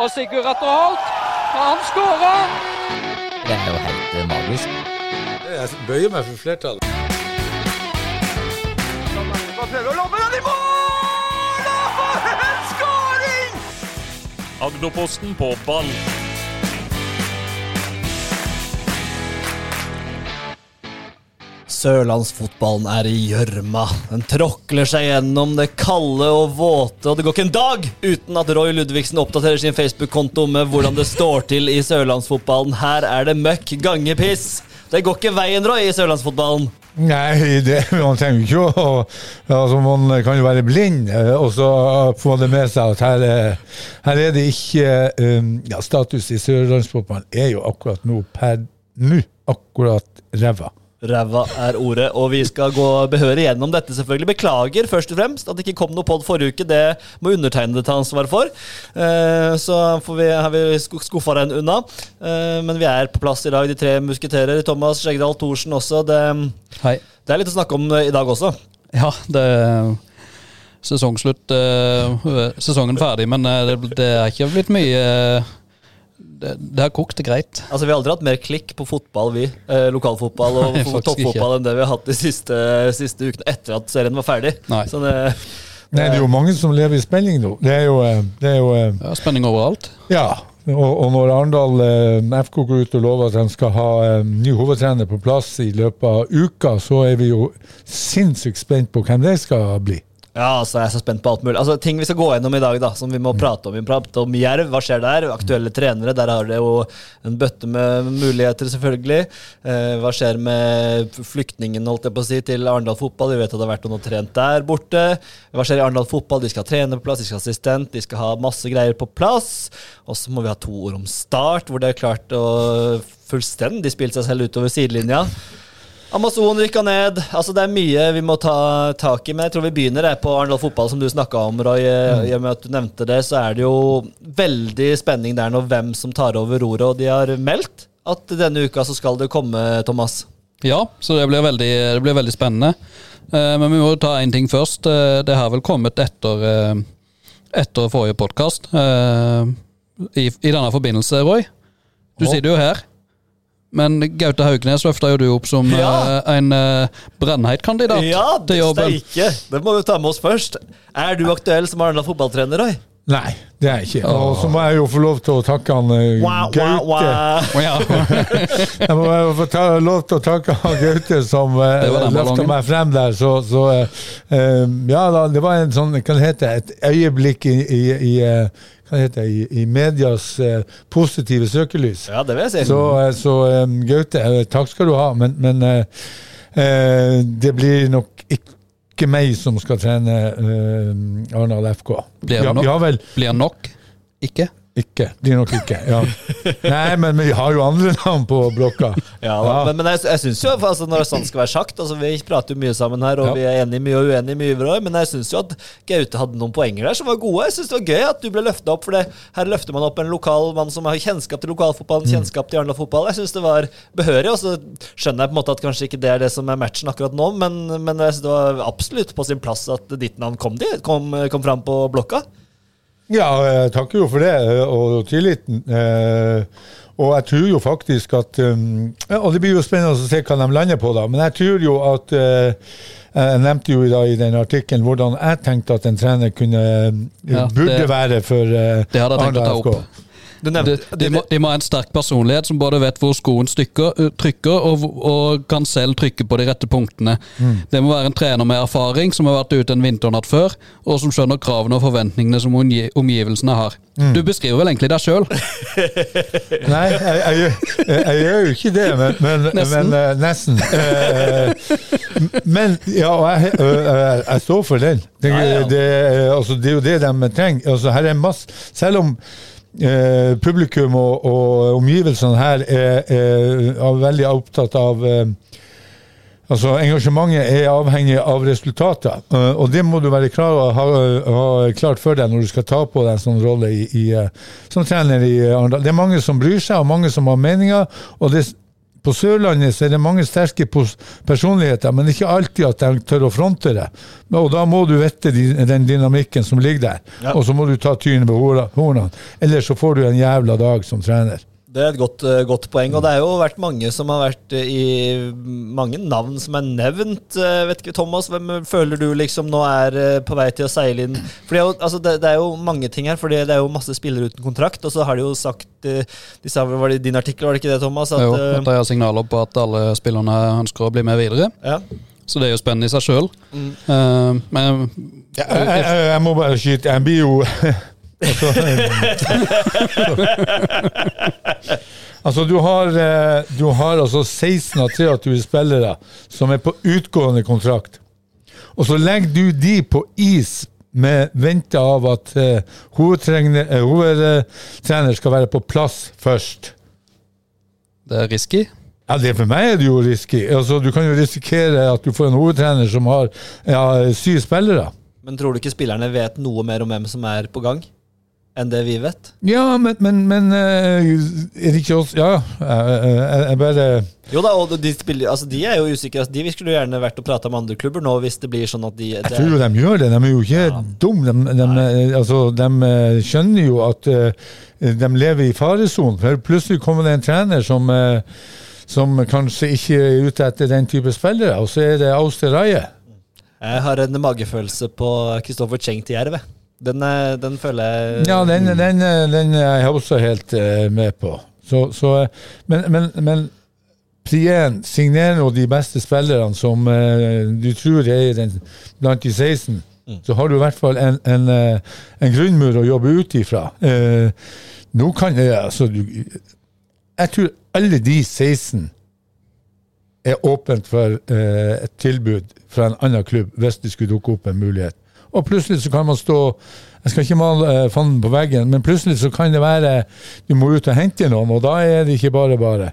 Og Sigurd Atter Holt, han skårer! Det er jo helt eh, magisk. Jeg bøyer meg for flertallet. Agderposten på ball. Sørlandsfotballen er i gjørma. Den tråkler seg gjennom det kalde og våte, og det går ikke en dag uten at Roy Ludvigsen oppdaterer sin Facebook-konto med hvordan det står til i sørlandsfotballen. Her er det møkk gange piss. Det går ikke veien, Roy, i sørlandsfotballen. Nei, det, man trenger ikke å altså Man kan jo være blind eh, og så få det med seg at her, er- her er det ikke um, ja, Status i sørlandsfotballen er jo akkurat nå per nå akkurat ræva. Ræva er ordet, og vi skal gå behørig gjennom dette, selvfølgelig. Beklager først og fremst at det ikke kom noe pod forrige uke. Det må undertegnede ta ansvar for. Eh, så får vi, har vi sk- skuffa den unna. Eh, men vi er på plass i dag, de tre musketerer. Thomas Skjegdal Thorsen også. Det, det er litt å snakke om eh, i dag også. Ja, det er sesongslutt. eh, sesongen ferdig, men det, det er ikke blitt mye det, det har kokt greit. Altså, Vi har aldri hatt mer klikk på fotball, vi. Eh, lokalfotball og Nei, toppfotball enn det vi har hatt de siste, siste ukene etter at serien var ferdig. Nei. Så det, Nei, det er jo mange som lever i spenning nå. Det er jo, eh, det er jo eh, Ja, spenning overalt. Ja. Og, og når Arendal eh, FK går ut og lover at de skal ha eh, ny hovedtrener på plass i løpet av uka, så er vi jo sinnssykt spent på hvem det skal bli. Ja, altså jeg er så spent på alt mulig. Altså Ting vi skal gå gjennom i dag, da, som vi må prate om. Vi prater om Jerv, hva skjer der? Aktuelle trenere, der har det jo en bøtte med muligheter, selvfølgelig. Eh, hva skjer med flyktningen, holdt jeg på å si, til Arendal fotball? Vi vet at det har vært noen trent der borte. Hva skjer i Arendal fotball? De skal ha trener på plass, de skal ha assistent, de skal ha masse greier på plass. Og så må vi ha to ord om start, hvor det er klart å fullstendig spilt seg selv utover sidelinja. Amazon rykka ned. Altså Det er mye vi må ta tak i. Men jeg tror vi begynner det på Arendal fotball, som du snakka om, Roy. I og med at du nevnte det, så er det jo veldig spenning der nå hvem som tar over roret. Og de har meldt at denne uka så skal det komme, Thomas. Ja, så det blir veldig, det blir veldig spennende. Eh, men vi må ta én ting først. Eh, det har vel kommet etter, eh, etter forrige podkast. I, I denne forbindelse, Roy. Du sitter jo her. Men Gaute Haugnes løfta jo du opp som Ja. uh, en uh, brennheit kandidat Ja, til jobben. steike! Det må vi ta med oss først. Er du aktuell som Arendal fotballtrener, Roy? Nei, det er jeg ikke. Og så må jeg jo få lov til å takke han eh, Gaute. Jeg må jo få ta, lov til å takke han Gaute som den løfta meg frem der. Så, så eh, eh, Ja da, det var en sånn, hva det heter et øyeblikk i, i, i eh, heter, i, i medias eh, positive søkelys. Ja, det vil jeg si. Så, eh, så um, Gaute, eh, takk skal du ha, men, men eh, eh, det blir nok ikke meg som skal trene uh, Arendal FK. Blir ja, nok? ja vel, Blir han nok? Ikke? Ikke. Blir nok ikke. Ja. Nei, men vi har jo andre navn på blokka. Ja. Ja. Men, men jeg, jeg synes jo, altså, når sant skal være sagt altså, Vi prater jo mye sammen her, og vi er enige mye og uenige mye, mye. år, Men jeg syns jo at Gaute hadde noen poenger der som var gode. Jeg synes det var gøy at du ble løfta opp, for det, her løfter man opp en lokal mann som har kjennskap til lokalfotballen, Mm. kjennskap til Arendal fotball. Jeg syns det var behørig, og så skjønner jeg på en måte at kanskje ikke det er det som er matchen akkurat nå, men, men det var absolutt på sin plass at ditt navn kom, dit, kom, kom fram på blokka. Ja, jeg takker jo for det, eh, og tilliten. Eh, og jeg tror jo faktisk at Og det blir jo spennende å se hva de lander på, da. Men jeg tror jo at eh, Jeg nevnte jo i den artikkelen hvordan jeg tenkte at en trener kunne Ja, burde det- være for uh, Det Du De, nevnte de, må, de må ha en sterk personlighet som både vet hvor skoen stykker, trykker, og, og kan selv trykke på de rette punktene. Det må være en trener med erfaring, som har vært ute en vinternatt før, og som skjønner kravene og forventningene som omgivelsene har. Du beskriver vel egentlig deg sjøl? Nei, jeg, jeg, gjør- jeg, jeg gjør jo ikke det, men, men Nesten. Men, uh, nesten. Uh, men ja, og jeg, uh, jeg, står for den. Det, Ja, ja. Det, altså, det er jo det de trenger. Altså, her er masse, selv om eh, publikum og, og omgivelsene her er, er, er veldig opptatt av eh, Altså, Engasjementet er avhengig av resultater, eh, og det må du være klar å ha, ha klart for deg når du skal ta på deg en sånn rolle i, i, eh, som trener i Arendal. Det er mange som bryr seg, og mange som har meninger, og det På Sørlandet så er det mange sterke personligheter, men ikke alltid at de tør å fronte det. Og da må du vite den dynamikken som ligger der, Ja. og så må du ta tyren på hornene. Ellers så får du en jævla dag som trener. Det er et godt, eh, godt poeng. Og det er jo vært mange som har vært eh, i Mange navn som er nevnt. Eh, Vet ikke, Thomas, hvem føler du liksom nå er på vei til å seile inn? For det er jo, altså det, det er jo mange ting her, for det er jo masse spillere uten kontrakt. Og så har de jo sagt de sa, Var det din artikkel, var det ikke det, Thomas? At, Jo, at de har signaler på at alle spillerne ønsker å bli med videre. ja. Så det er jo spennende i seg sjøl. Mm. men Jeg, jeg, jeg, jeg må bare skyte. Jeg blir jo altså, altså, du har, eh, du har altså 16 av 23 spillere som er på utgående kontrakt. Og så legger du de på is med vente av at uh, hovedtrener, uh, hovedtrener skal være på plass først. det er risky. Ja, det For meg er det jo risky. Altså, du kan jo risikere at du får en hovedtrener som har ja, syv spillere. Men tror du ikke spillerne vet noe mer om hvem som er på gang, enn det vi vet? Ja, men, men, men eh, det ikke oss Ja, jeg, jeg, jeg bare Jo da, og de, spiller, altså, de er jo usikre. Altså, de skulle jo gjerne vært og prata med andre klubber nå, hvis det blir sånn at de Jeg det, tror jo de gjør det. De er jo ikke dumme. De, de, eh, altså, de eh, skjønner jo at eh, de lever i faresonen. For plutselig kommer det en trener som, eh, som kanskje ikke er ute etter den type spillere, og så er det Auster Raje. Jeg har en magefølelse på Kristoffer Cheng til Jerv. Den, eh, den føler jeg Ja, den, den, eh, den er jeg også helt eh, med på. Så, så, men, men, men Prien signerer nå de beste spillerne som du tror er den, blant de 16. Så har du i hvert fall en, en, en grunnmur å jobbe ut ifra. Eh, nå kan jeg altså du, Jeg tror alle de 16 er åpent for eh, et tilbud fra en annen klubb hvis det skulle dukke opp en mulighet. Og plutselig så kan man stå Jeg skal ikke male eh, fanden på veggen, men plutselig så kan det være du må ut og hente noen, og da er det ikke bare bare.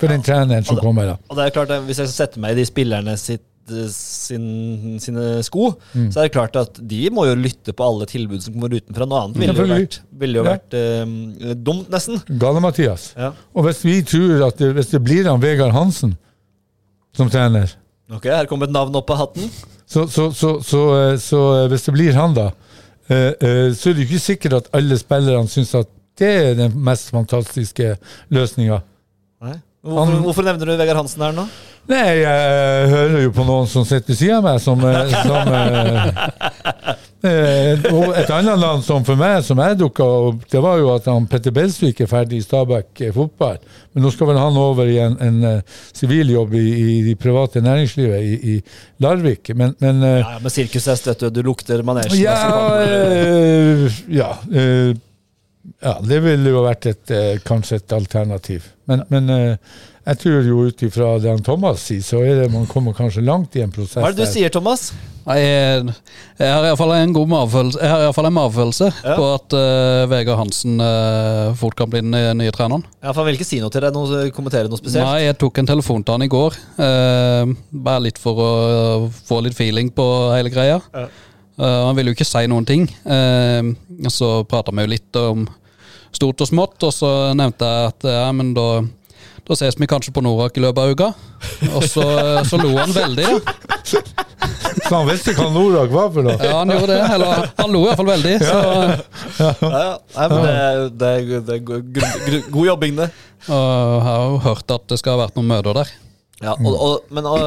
For den treneren som kommer da. Og det er klart Hvis jeg skal sette meg i de spillerne sitt, eh, sin, sine sko, Mm. så er det klart at de må jo lytte på alle tilbud som kommer utenfra. Noe annet ville jo vært, ville jo Ja. vært eh, dumt, nesten. Gale-Mathias. Ja. Og hvis vi tror at det, hvis det blir han Vegard Hansen som trener, Ok, Her kommer et navn opp av hatten. Så, så, så, så, eh, så eh, hvis det blir han, da, eh, så er det ikke sikkert at alle spillerne syns at det er den mest fantastiske løsninga. Hvorfor, hvorfor nevner du Vegard Hansen her nå? Nei, jeg hører jo på noen som sitter ved siden av meg, som, som et annet land som for meg, som jeg dukka opp, det var jo at han Petter Belsvik er ferdig i Stabæk eh, fotball. Men nå skal vel han over i en, en eh, sivil jobb i, i det private næringslivet i, i Larvik. Men, men eh, Ja, ja, med sirkushest, vet du. Du lukter manesjen. ja, eh, ja, eh, ja, det ville jo vært et, eh, kanskje et alternativ. Men, men eh, jeg tror jo ut ifra det han Thomas sier, så er det man kommer kanskje langt i en prosess. Hva er det du der. sier, Thomas? Nei, Jeg, jeg har iallfall en god magefølelse, jeg har i hvert fall en magefølelse Ja. på at uh, Vegard Hansen uh, fort kan bli den nye, nye treneren. Ja, for Han vil ikke si noe til deg, noe, kommentere noe spesielt? Nei, jeg tok en telefon til han i går. Uh, bare litt for å få litt feeling på hele greia. Ja. Eh, han ville jo ikke si noen ting. Så prata vi jo litt om stort og smått, og så nevnte jeg at ja, men da da ses vi kanskje på Norak i løpet av uka. Og så, så lo han veldig, da. Så han visste hva Norak var for noe? Ja, han gjorde det. Eller han lo iallfall veldig. Så, Ja, ja. Nei, men det, er- det, er- det er god jobbing, det. og jeg har jo hørt at det skal ha vært noen møter der. Ja, og, og, men og,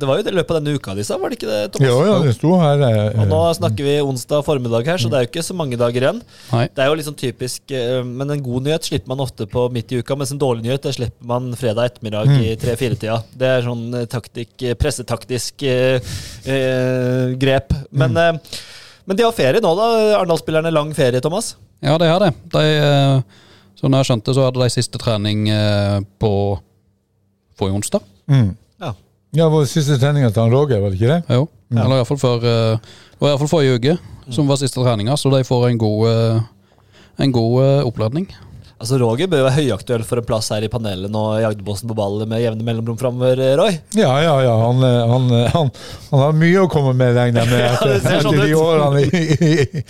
det var jo det løpet av denne uka de sa, var det ikke det? Thomas? Jo, ja, det sto her. eh, Og nå snakker vi onsdag formiddag her, så det er jo ikke så mange dager igjen. Nei. Det er jo liksom typisk, eh, Men en god nyhet slipper man ofte på midt i uka, mens en dårlig nyhet det slipper man fredag ettermiddag i tre-fire-tida. Det er sånn eh, taktikk, eh, pressetaktisk eh, eh, grep. Men, eh, men de har ferie nå, da. Arendal-spillerne lang ferie, Thomas. Ja, de har det. De, som jeg skjønte, så hadde de siste trening eh, på forrige onsdag. Mm. Ja. Ja, vår siste treninga til han Roger, var det ikke det? Jo. Eller iallfall før eh, var iallfall forrige uke som var siste treninga, så de får en god, eh, en god eh, oppladning. Altså, Roger bør være høyaktuell for en plass her i panelet nå i Agderposten på ballet med jevne mellomrom framover, Roy. Ja, ja, ja. Han, eh, han, eh, han, han har mye å komme med, regner jeg med, etter, sånn etter de årene i, i,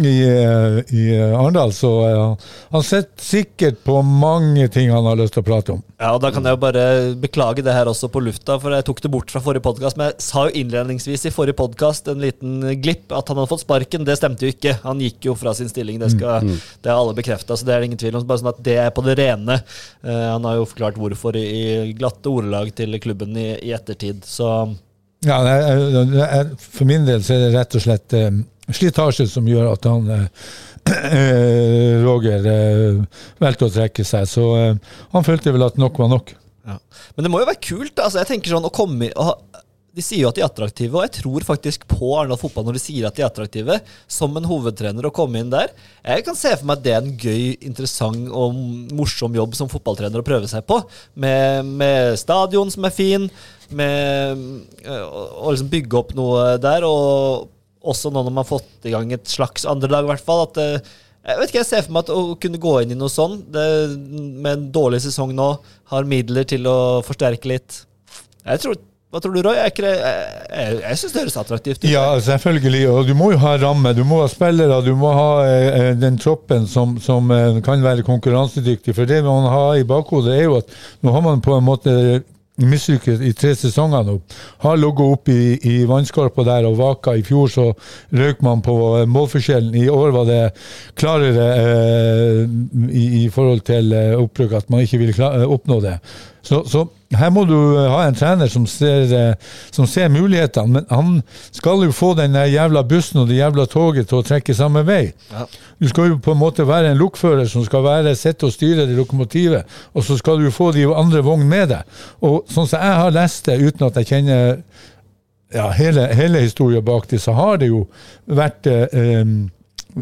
i, eh, i Arendal. Så ja. han sitter sikkert på mange ting han har lyst til å prate om. Ja, og Da kan jeg jo bare beklage det her også på lufta, for jeg tok det bort fra forrige podkast. Men jeg sa jo innledningsvis i forrige podkast en liten glipp at han hadde fått sparken. Det stemte jo ikke. Han gikk jo fra sin stilling, det, skal, det har alle bekrefta. Så det er det ingen tvil om. Bare sånn at det er på det rene. Eh, han har jo forklart hvorfor i, i glatte ordelag til klubben i, i ettertid. Så Ja, For min del så er det rett og slett eh, slitasje som gjør at han eh, Roger valgte å trekke seg. Så han følte vel at nok var nok. Men det må jo være kult. Altså, jeg tenker sånn å komme i å De sier jo at de er attraktive, og jeg tror faktisk på Arendal fotball når de sier at de er attraktive. Som en hovedtrener å komme inn der. Jeg kan se for meg at det er en gøy, interessant og morsom jobb som fotballtrener å prøve seg på. Med, med stadion som er fin, med øh, å å liksom bygge opp noe der. Og også nå når man har fått i gang et slags andrelag, i hvert fall. at øh, jeg vet ikke, jeg ser for meg at å kunne gå inn i noe sånn, med en dårlig sesong nå, har midler til å forsterke litt. Jeg tror, hva tror du, Roy? Jeg, jeg, jeg, jeg syns det høres attraktivt ut. Ja, selvfølgelig. Og du må jo ha ramme. Du må ha spillere. Du må ha eh, den troppen som, som eh, kan være konkurransedyktig. For det man har i bakhodet, er jo at nå har man på en måte mislykket i tre sesonger nå. Har ligget opp i, i vannskorpa der og vaka. I fjor så røk man på eh, målforskjellen. I år var det klarere eh, i, i forhold til eh, opprykk at man ikke ville eh, oppnå det. Så, så her må du eh, ha en trener som ser, eh, som ser mulighetene, men han skal jo få den jævla bussen og det jævla toget til å trekke samme vei. Ja. Du skal jo på en måte være en lokfører som skal være, sitte og styre det lokomotivet, og så skal du jo få de andre vognene med deg. Og sånn som jeg har lest det, uten at jeg kjenner ja, hele, hele historien bak det, så har det jo vært eh, eh,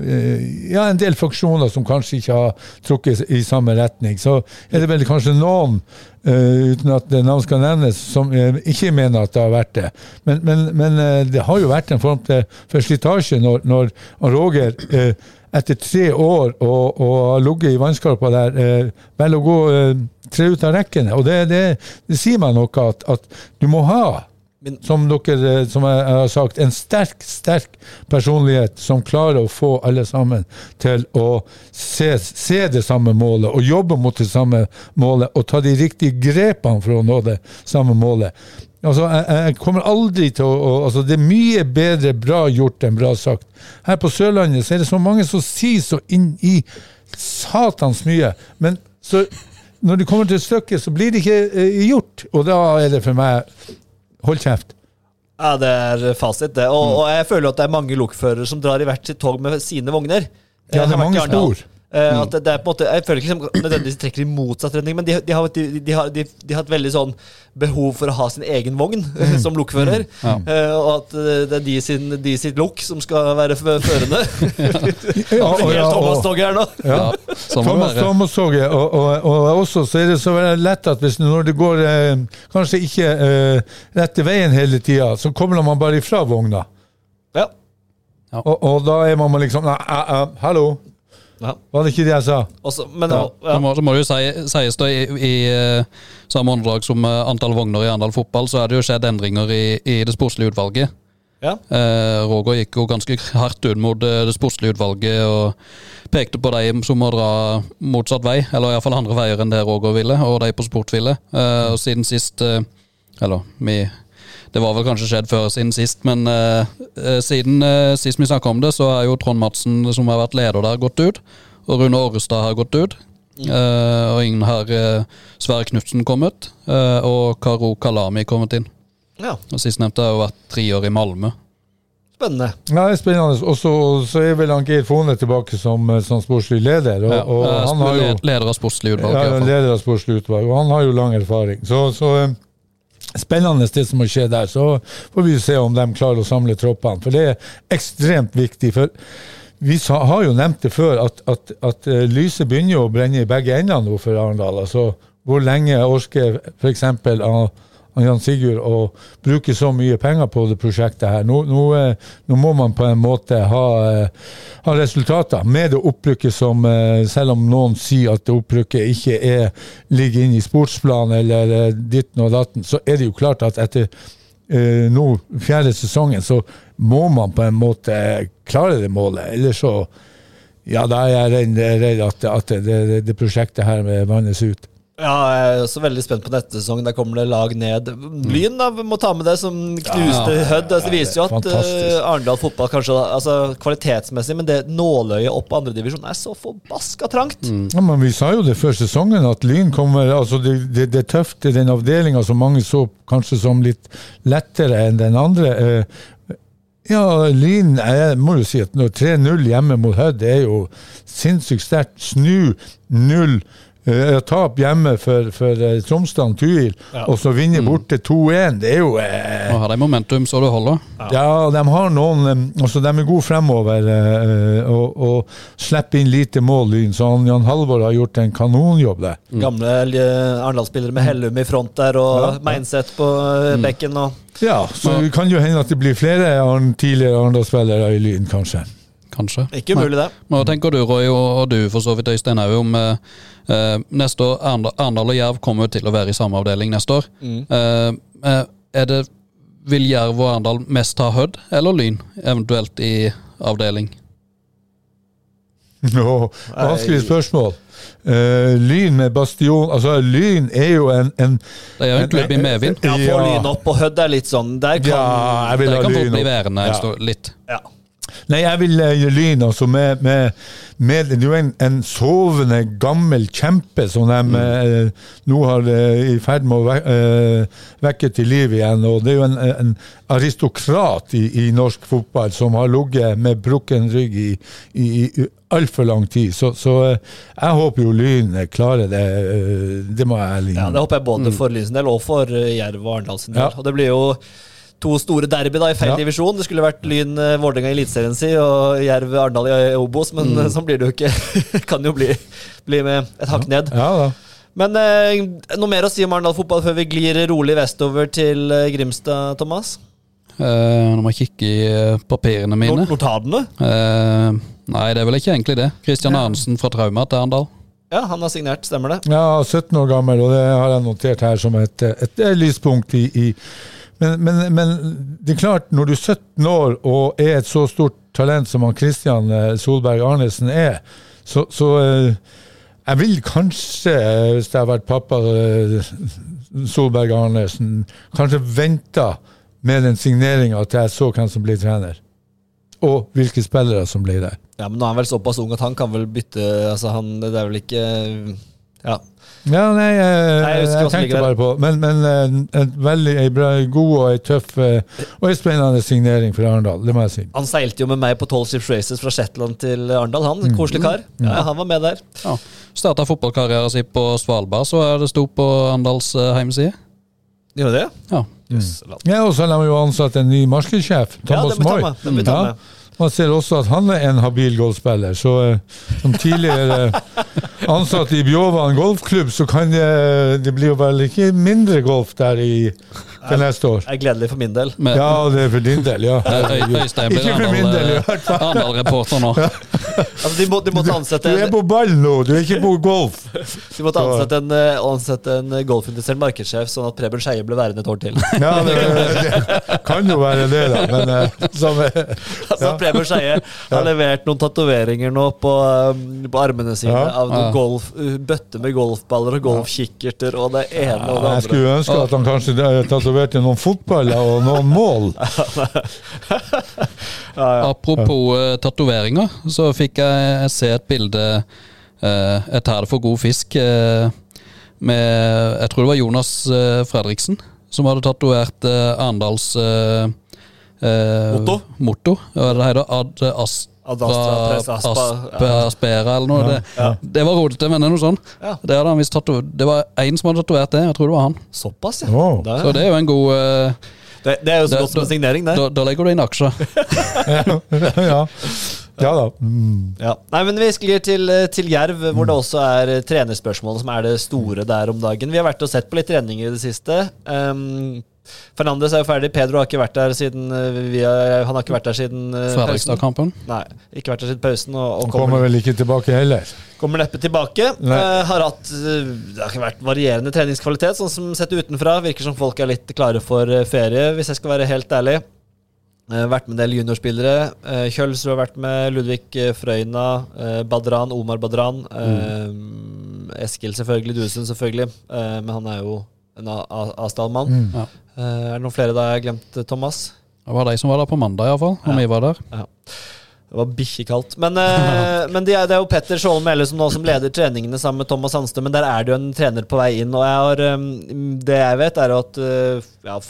ja, en del fraksjoner som kanskje ikke har trukket i samme retning. Så er det vel kanskje noen, uh, uten at navn skal nevnes, som uh, ikke mener at det har vært det. Men, men, men uh, det har jo vært en form til, for slitasje når, når Roger eh, etter tre år og, har ligget i vannskorpa der, eh, velger å gå eh, tre ut av rekkene. Og det, det, det sier meg noe at, at du må ha Men- som dere eh, som jeg har sagt, en sterk, sterk personlighet som klarer å få alle sammen til å se, se det samme målet og jobbe mot det samme målet og ta de riktige grepene for å nå det samme målet. Altså, jeg, jeg kommer aldri til å, å altså, Det er mye bedre bra gjort enn bra sagt. Her på Sørlandet så er det så mange som sier så inn i satans mye, men så når det kommer til stykket, så blir det ikke eh, gjort. Og da er det for meg Hold kjeft. Ja, det er fasit, det. Og, og jeg føler at det er mange lokførere som drar i hvert sitt tog med sine vogner. Ja, det er mange spor. Eh, at det, det er på en måte, jeg føler ikke som nødvendigvis de trekker i motsatt retning, men de, de, har, de, de, har, de, de har et veldig sånn behov for å ha sin egen vogn som lokfører. Ja. Uh, og at eh, det er de, sin, de sitt lokk som skal være førende. Ja, og, ja, Thomas-toget her nå. ja. Thomas-toget. Og, og, og også så er det så lett at hvis når det går eh, kanskje ikke eh, rette veien hele tida, så kommer man bare ifra vogna. Ja. Og, og da er man liksom «Nei, eh, eh, Hallo. Var det ikke det jeg sa? Også, men Ja. ja. Så må, så må det jo si, sies da i, i eh, samme åndedrag som eh, antall vogner i Arendal fotball, så er det jo skjedd endringer i, i det sportslige utvalget. Ja. Eh, Roger gikk jo ganske hardt ut mot eh, det sportslige utvalget og pekte på de som må dra motsatt vei, eller iallfall andre veier enn det Roger ville, og de på sport ville. Eh, og siden sist eh, Eller vi Det var vel kanskje skjedd før siden sist, men eh, eh, siden eh, sist vi snakka om det, så er jo Trond Madsen, som har vært leder der, gått ut. Og Rune Årestad har gått ut. Eh, og ingen har uh, Sverre Knutsen kommet. eh, og Karo Kalami kommet inn. ja. Og Sistnevnte har jo vært tre år i Malmö. Spennende. Ja, det er spennende. Og så så er vel Geir Fone tilbake som, eh, som sportslig leder. Og, Ja, og eh, han har jo Leder av sportslig utvalg. Ja, leder av sportslig utvalg, og han har jo lang erfaring. Så, så eh, spennende det som må skje der. Så får vi se om de klarer å samle troppene, for det er ekstremt viktig. for vi har jo nevnt det før, at, at, at eh, lyset begynner jo å brenne i begge ender nå for Arendal. Altså, hvor lenge orker f.eks. Jan Sigurd å bruke så mye penger på det prosjektet her. Nå, nå, eh, nå må man på en måte ha, eh, ha resultater med det opprykket som eh, Selv om noen sier at det opprykket ikke er, ligger inne i sportsplanen eller ditten og datten, så er det jo klart at etter eh, nå fjerde sesongen så må man på en måte klare det målet. Ellers så ja, da er jeg redd, redd at, at det, det, det prosjektet her vannes ut. Ja, jeg er også veldig spent på neste sesong. Der kommer det lag ned. Lyn da, må ta med det, som knuste Ja. Hødd. Altså, det viser jo at eh, Arendal fotball kanskje altså, kvalitetsmessig, men det nåløyet opp andredivisjon er så forbaska trangt. Ja, men Vi sa jo det før sesongen, at Lyn kommer altså Det, det, det er tøft. Er den avdelinga som mange så kanskje som litt lettere enn den andre. Uh, Ja, Lyn Jeg må jo si at når 3-0 hjemme mot Hødd det er jo sinnssykt sterkt. Snu 0. Uh, tap hjemme for, for uh, Tromsdalen Tuil, Ja. og så vinne borte 2-1. Det er jo eh, Nå har de momentum så det holder. Ja, de har noen um, altså De er gode fremover eh, og, og slipper inn lite mål, Lyn. Så han, Jan Halvor har gjort en kanonjobb der. Gamle eh, Arendal-spillere med Hellum i front der, og Ja, ja. Meinseth på mm. bekken. Og, Ja, så det kan jo hende at det blir flere tidligere Arendal-spillere i Lyn, kanskje. Kanskje. ikke umulig, det. Hva tenker du, Roy, og, og du for så vidt, Øystein, òg om eh, eh, neste år Arendal og Jerv kommer jo til å være i samme avdeling neste år. Mm. eh, er det Vil Jerv og Arendal mest ha Hødd eller Lyn, eventuelt i avdeling? Nå, Vanskelig spørsmål. Uh, lyn med Bastion Altså, Lyn er jo en, en Det er jo en klubb i medvind. Ja, Få Lyn opp, og Hødd er litt sånn Der kan Ja, jeg vil Det ha kan fort bli værende en Ja. litt. ja. Nei, jeg vil eh, gi Lyn, altså, med, med, med Det er en, en sovende, gammel kjempe som de eh, nå har eh, i ferd med å vek, eh, vekke til liv igjen. Og det er jo en, en aristokrat i, i norsk fotball som har ligget med brukken rygg i, i, i altfor lang tid. Så, så eh, jeg håper jo Lyn klarer det. eh, Det må jeg ærlig Ja, Det håper jeg både for Lyn sin del og for Jerv og Arendal sin del. Ja. Og det blir jo to store derby da i feil Ja. divisjon. Det skulle vært Lyn eh, i Eliteserien si og Jerv Arendal i Obos, men mm. sånn blir det jo ikke. kan jo bli, bli med et hakk ned. Ja da. Men eh, noe mer å si om Arendal fotball før vi glir rolig vestover til eh, Grimstad, Thomas? Eh, nå må jeg kikke i eh, papirene mine. Not Notadene? Eh, nei, det er vel ikke egentlig det. Christian Arnesen fra Trauma til Arendal. Ja, han har signert, stemmer det? Ja, 17 år gammel, og det har jeg notert her som et, et, et lyspunkt i, i men, men, men det er klart, når du er 17 år og er et så stort talent som han Christian eh, Solberg Arnesen er, så, så eh, jeg vil kanskje, eh, hvis jeg har vært pappa Solberg Arnesen, kanskje venta med den signeringa til jeg så hvem som blir trener. Og hvilke spillere som blir der. Ja, men nå er han vel såpass ung at han kan vel bytte Altså, han Det er vel ikke Ja. Ja, nei, jeg, Nei, jeg jeg, tenkte bare på Men, men eh, en veldig en bra, god og en tøff eh, og en spennende signering for Arendal, det må jeg si. Han seilte jo med meg på Tall Ships Races fra Shetland til Arendal, han. Koselig kar. Ja, han var med der. Ja. Starta fotballkarrieren sin på Svalbard, så er det sto på Arendals eh, hjemmeside. Gjorde det? Ja. La- Ja, og så har de jo ansatt en ny markedssjef, Thomas ja, Moy. Ja. Man ser også at han er en habil golfspiller. Så eh, som tidligere ansatt i Bjåvann golfklubb, så kan det, det blir jo vel ikke mindre golf der i, til neste år. Det er gledelig for min del. Men, Ja, det er for din del, ja. Øy- Øy- Øystein blir Ikke for min del, i hvert fall. Arendal-reporter nå. Altså, de, må, de måtte Du er på ball nå, du er ikke på golf. de måtte ansette en, eh, ansette en golfinteressert markedssjef, sånn at Preben Skeie ble værende et år til. Ja, det, det kan jo være det, da. Men eh, som, ja. Altså, Preben Skeie har levert noen tatoveringer nå på, um, på armene sine Ja. av noen Ja. golf, bøtte med golfballer og golfkikkerter og det ene og det andre. jeg skulle ønske at han kanskje eh, tatoverte noen fotballer og noen mål. Apropos uh, tatoveringer, så fikk jeg se et bilde uh, Jeg tar det for god fisk. uh, med Jeg tror det var Jonas uh, Fredriksen som hadde tatovert uh, Arendals uh, eh, Motto? motto. Ja, det heter Ad Astra Ad Astra Press Aspa, Aspe, ja. Aspera eller noe. Det, det var rodete, men det er noe sånn. Ja. Det, hadde han visst det var én som hadde tatovert det. Jeg tror det var han. Såpass, ja. Wow. Det, Så det er jo en god uh, det, det er jo så godt som en signering, det. da, da legger du inn aksjer. ja. Ja da. Mm. Ja. Nei, men Vi sklir til, eh, til Jerv, hvor det også er eh, trenerspørsmålet som er det store der om dagen. Vi har vært og sett på litt treninger i det siste. Um, Fernandes er jo ferdig. Pedro har ikke vært der siden eh, vi har, Han har ikke vært der siden eh. Fredrikstad-kampen. Nei, ikke vært der siden pausen. Og, og Han kommer, kommer vel ikke tilbake heller. kommer neppe tilbake. Nei. Eh, har hatt eh, Det har ikke vært varierende treningskvalitet, sånn som sett utenfra. Virker som folk er litt klare for eh, ferie, hvis jeg skal være helt ærlig. Eh, vært med en del juniorspillere. Uh, Kjølsrud har vært med. Ludvig eh, Frøyna. eh, Badran, Omar Badran. Mm. Eskil selvfølgelig. Duesund selvfølgelig. eh, men han er jo en A- A- Asdal-mann. Mm. Ja. Eh, er det noen flere da jeg har glemt, eh, Thomas? Det var de som var der på mandag, iallfall. Ja. vi var der. Det var bikkjekaldt. Men, eh, men det, er, det er jo Petter Skjolden Melle som nå som leder treningene sammen med Thomas Sandstø, men der er det jo en trener på vei inn. Og jeg har, det jeg vet, er at ja,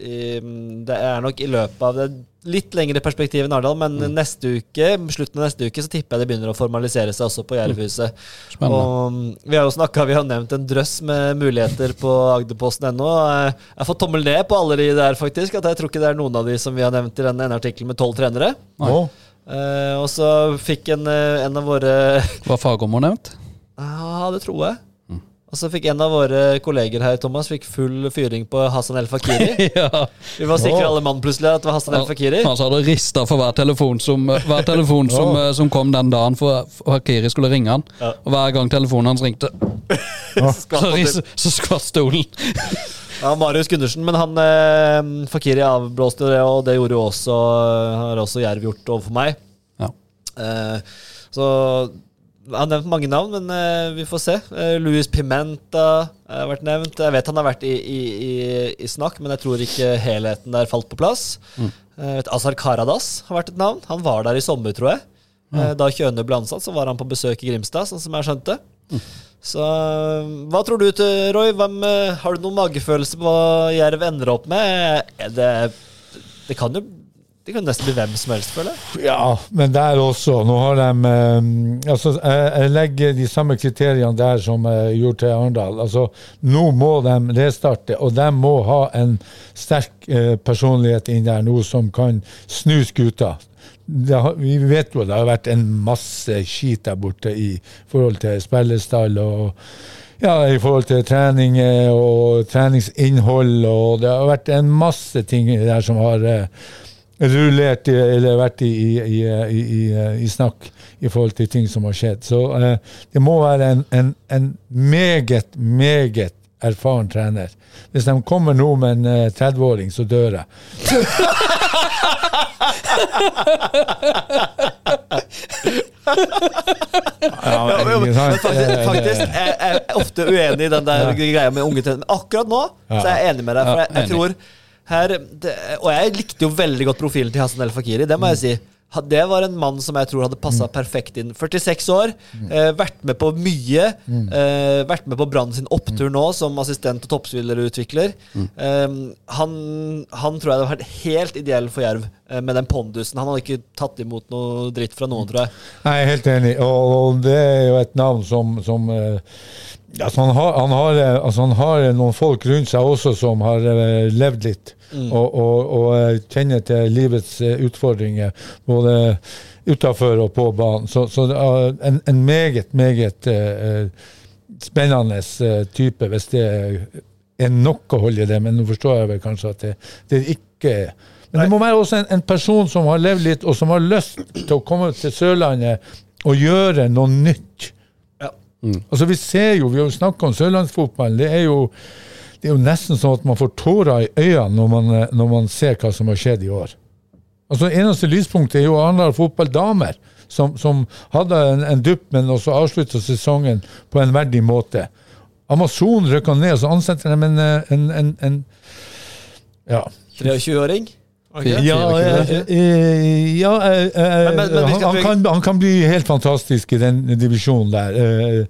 det er nok i løpet av det litt lengre perspektiv enn Arendal, men Mm. neste uke, slutten av neste uke så tipper jeg det begynner å formalisere seg også på Jervhuset. Spennende. Og mm, vi har jo snakket, vi har nevnt en drøss med muligheter på agderposten.no. Eh, Jeg har fått tommel ned på alle de der, faktisk. At jeg tror ikke det er noen av de som vi har nevnt i denne ene artikkelen med tolv trenere. Oh. Eh, og så fikk en, eh, en av våre Var fagommer nevnt? Ja, det tror jeg. Og så fikk en av våre kolleger her, Thomas, fikk full fyring på Hassan El Fakiri. ja. Vi var sikre alle mann plutselig at det var Hassan El Fakiri. Han sa det rista for hver telefon som, hver telefon som, eh, som kom den dagen for Fakiri Hakiri skulle ringe han. Ja. Og hver gang telefonen hans ringte, så, så skvatt stolen. Ja, Marius Gundersen, men han eh, Fakiri avblåste det, og det gjorde jo også, har også Jerv gjort overfor meg. Ja. Eh, så jeg har nevnt mange navn, men uh, vi får se. Uh, Louis Pimenta har vært nevnt. Jeg vet han har vært i, i, i, i snakk, men jeg tror ikke helheten der falt på plass. Mm. Uh, Azar Karadas har vært et navn. Han var der i sommer, tror jeg. Eh, Da Kjøne ble ansatt, så var han på besøk i Grimstad, sånn som jeg skjønte. Mm. Så hva tror du, til, Roy? Hvem, eh, har du noen magefølelse på hva Jerv ender opp med? Det, det kan jo det kan nesten bli hvem som helst, føler jeg. Ja, men der også. Nå har de eh, Altså, jeg, jeg legger de samme kriteriene der som jeg gjorde til Arendal. Altså, nå må de restarte, og de må ha en sterk eh, personlighet inn der nå som kan snu skuta. Har, vi vet jo det har vært en masse skit der borte i forhold til spillestall og ja, i forhold til trening eh, og treningsinnhold, og det har vært en masse ting der som har eh, rullert eller vært i, i, i, i, i, i snakk i forhold til ting som har skjedd. Så eh, det må være en, en, en meget, meget erfaren trener. Hvis de kommer nå med en eh, 30-åring, så dør jeg. ja, men, faktisk, jeg er ofte uenig i den der Ja. greia med unge trenere. Men akkurat nå så er jeg enig med deg. For jeg, jeg tror her, det, Og jeg likte jo veldig godt profilen til Hassan El Fakiri, det må jeg si. Det var en mann som jeg tror hadde passa perfekt inn. 46 år, eh, vært med på mye. Eh, vært med på Brann sin opptur nå som assistent og toppspillerutvikler. Eh, han, han tror jeg hadde vært helt ideell for Jerv eh, med den pondusen. Han hadde ikke tatt imot noe dritt fra noen, tror jeg. Er helt enig, og, og det er jo et navn som, som eh, altså han, har, han, har, eh, altså han har noen folk rundt seg også som har eh, levd litt, og, og, og eh, kjenner til livets eh, utfordringer, både utafor og på banen. Så, så en, en meget, meget uh, spennende eh, type, hvis det er nok å holde det. Men nå forstår jeg vel kanskje at det, det ikke er. Men det må være også en, en person som har levd litt, og som har lyst til å komme til Sørlandet og gjøre noe nytt. Ja. Altså Vi ser jo, vi har jo snakka om sørlandsfotballen. Det er jo det er jo nesten sånn at man får tårer i øynene når man, eh, når man ser hva som har skjedd i år. Altså det Eneste lyspunktet er jo Arendal fotballdamer, som, som hadde en, en dupp, men også avslutta sesongen på en verdig måte. Amazon rykka ned, og så ansetter de en, eh, en, en, en ja. 23-åring? Fire. Ja, ja han, kan, han kan bli helt fantastisk i den divisjonen der. Eh,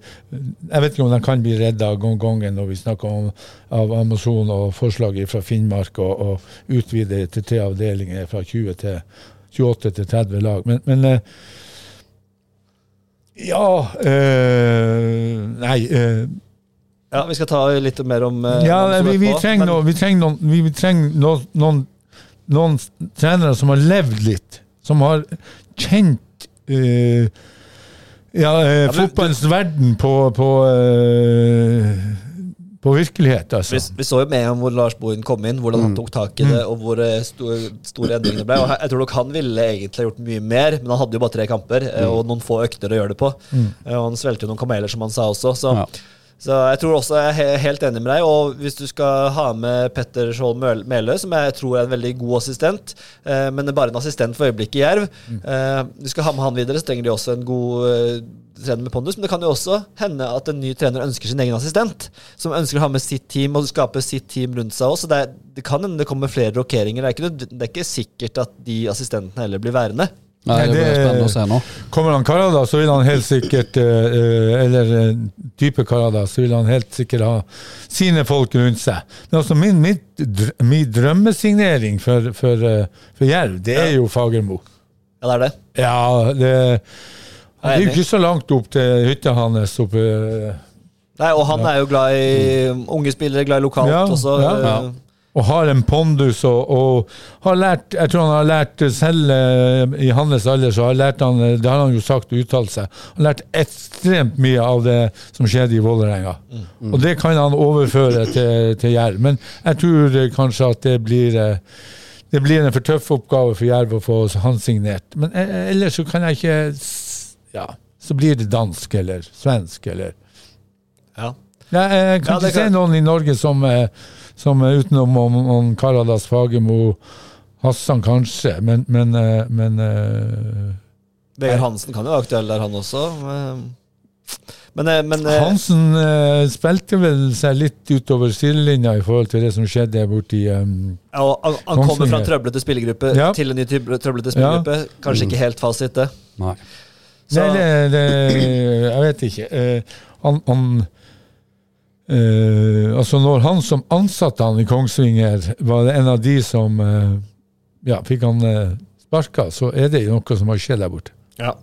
Jeg vet ikke om han kan bli redda gang gangen når vi snakker om av Amazon og forslaget fra Finnmark og, og utvide til tre avdelinger fra 20 til 28 til 30 lag. Men, men eh, Ja eh, Nei Ja, vi skal ta litt mer om ja, om vi, vi trenger, noen, vi trenger, noen, vi, vi trenger noen, noen, noen trenere som har levd litt. Som har kjent uh, ja, uh, fotballens verden på, på, uh, på virkelighet, altså. Vi, vi så jo med om hvor Lars Bohin kom inn, hvordan han tok tak i det, og hvor store, store endringene ble. Og jeg tror nok han ville egentlig gjort mye mer, men han hadde jo bare tre kamper eh, og noen få økter å gjøre det på. Og han svelgte jo noen kameler, som han sa også. Så, Ja. Så jeg tror også jeg er helt enig med deg. Og hvis du skal ha med Petter Skjold Møl- som jeg tror er en veldig god assistent, eh, men er bare en assistent for øyeblikket i Jerv eh, Du skal ha med han videre, så trenger de også en god eh, trener med pondus. Men det kan jo også hende at en ny trener ønsker sin egen assistent, som ønsker å ha med sitt team og skape sitt team rundt seg også. Så det, er, det kan hende det kommer flere rokeringer. Det er, ikke, det er ikke sikkert at de assistentene heller blir værende. Nei, det blir spennende å se nå. Kommer han Karada, så vil han helt sikkert eh, eh, Eller eh, type Karada, så vil han helt sikkert ha sine folk rundt seg. Men altså min, mitt, min drømmesignering for, for, for Jerv, det er jo Fagermo. Ja, det er det. Ja, det, det er jo ikke så langt opp til hytta hans oppe Nei, og han er jo glad i unge spillere, glad i lokalt Ja, også. ja. eh, og har en pondus og, og har lært Jeg tror han har lært selv eh, i hans alder, så har lært han eh, Det har han jo sagt og uttalt seg. Han har lært ekstremt mye av det som skjedde i Vålerenga. Og det kan han overføre til, til Jerv. Men jeg tror eh, kanskje at det blir det blir en for tøff oppgave for Jerv å få han signert. Men ellers så kan jeg ikke Ja, så blir det dansk eller svensk eller Ja. Jeg, jeg kan Ja, ikke kan... se noen i Norge som, som utenom om, om Karadas, Fagermo, Hassan kanskje, men, men, eh, men eh, Vegard Hansen kan jo være aktuell der, han også. Men, men eh, Hansen eh, spilte vel seg litt utover sidelinja i forhold til det som skjedde borti um, ja, han, han kommer fra en trøblete spillergruppe Ja. til en ny trøblete spillergruppe. Kanskje ikke helt fasit, det. Nei. Så, Nei, det, det Jeg vet ikke. Eh, han, han eh, Altså, når han som ansatte han i Kongsvinger, var det en av de som uh, ja, fikk han uh, sparka, så er det noe som har skjedd der borte. ja.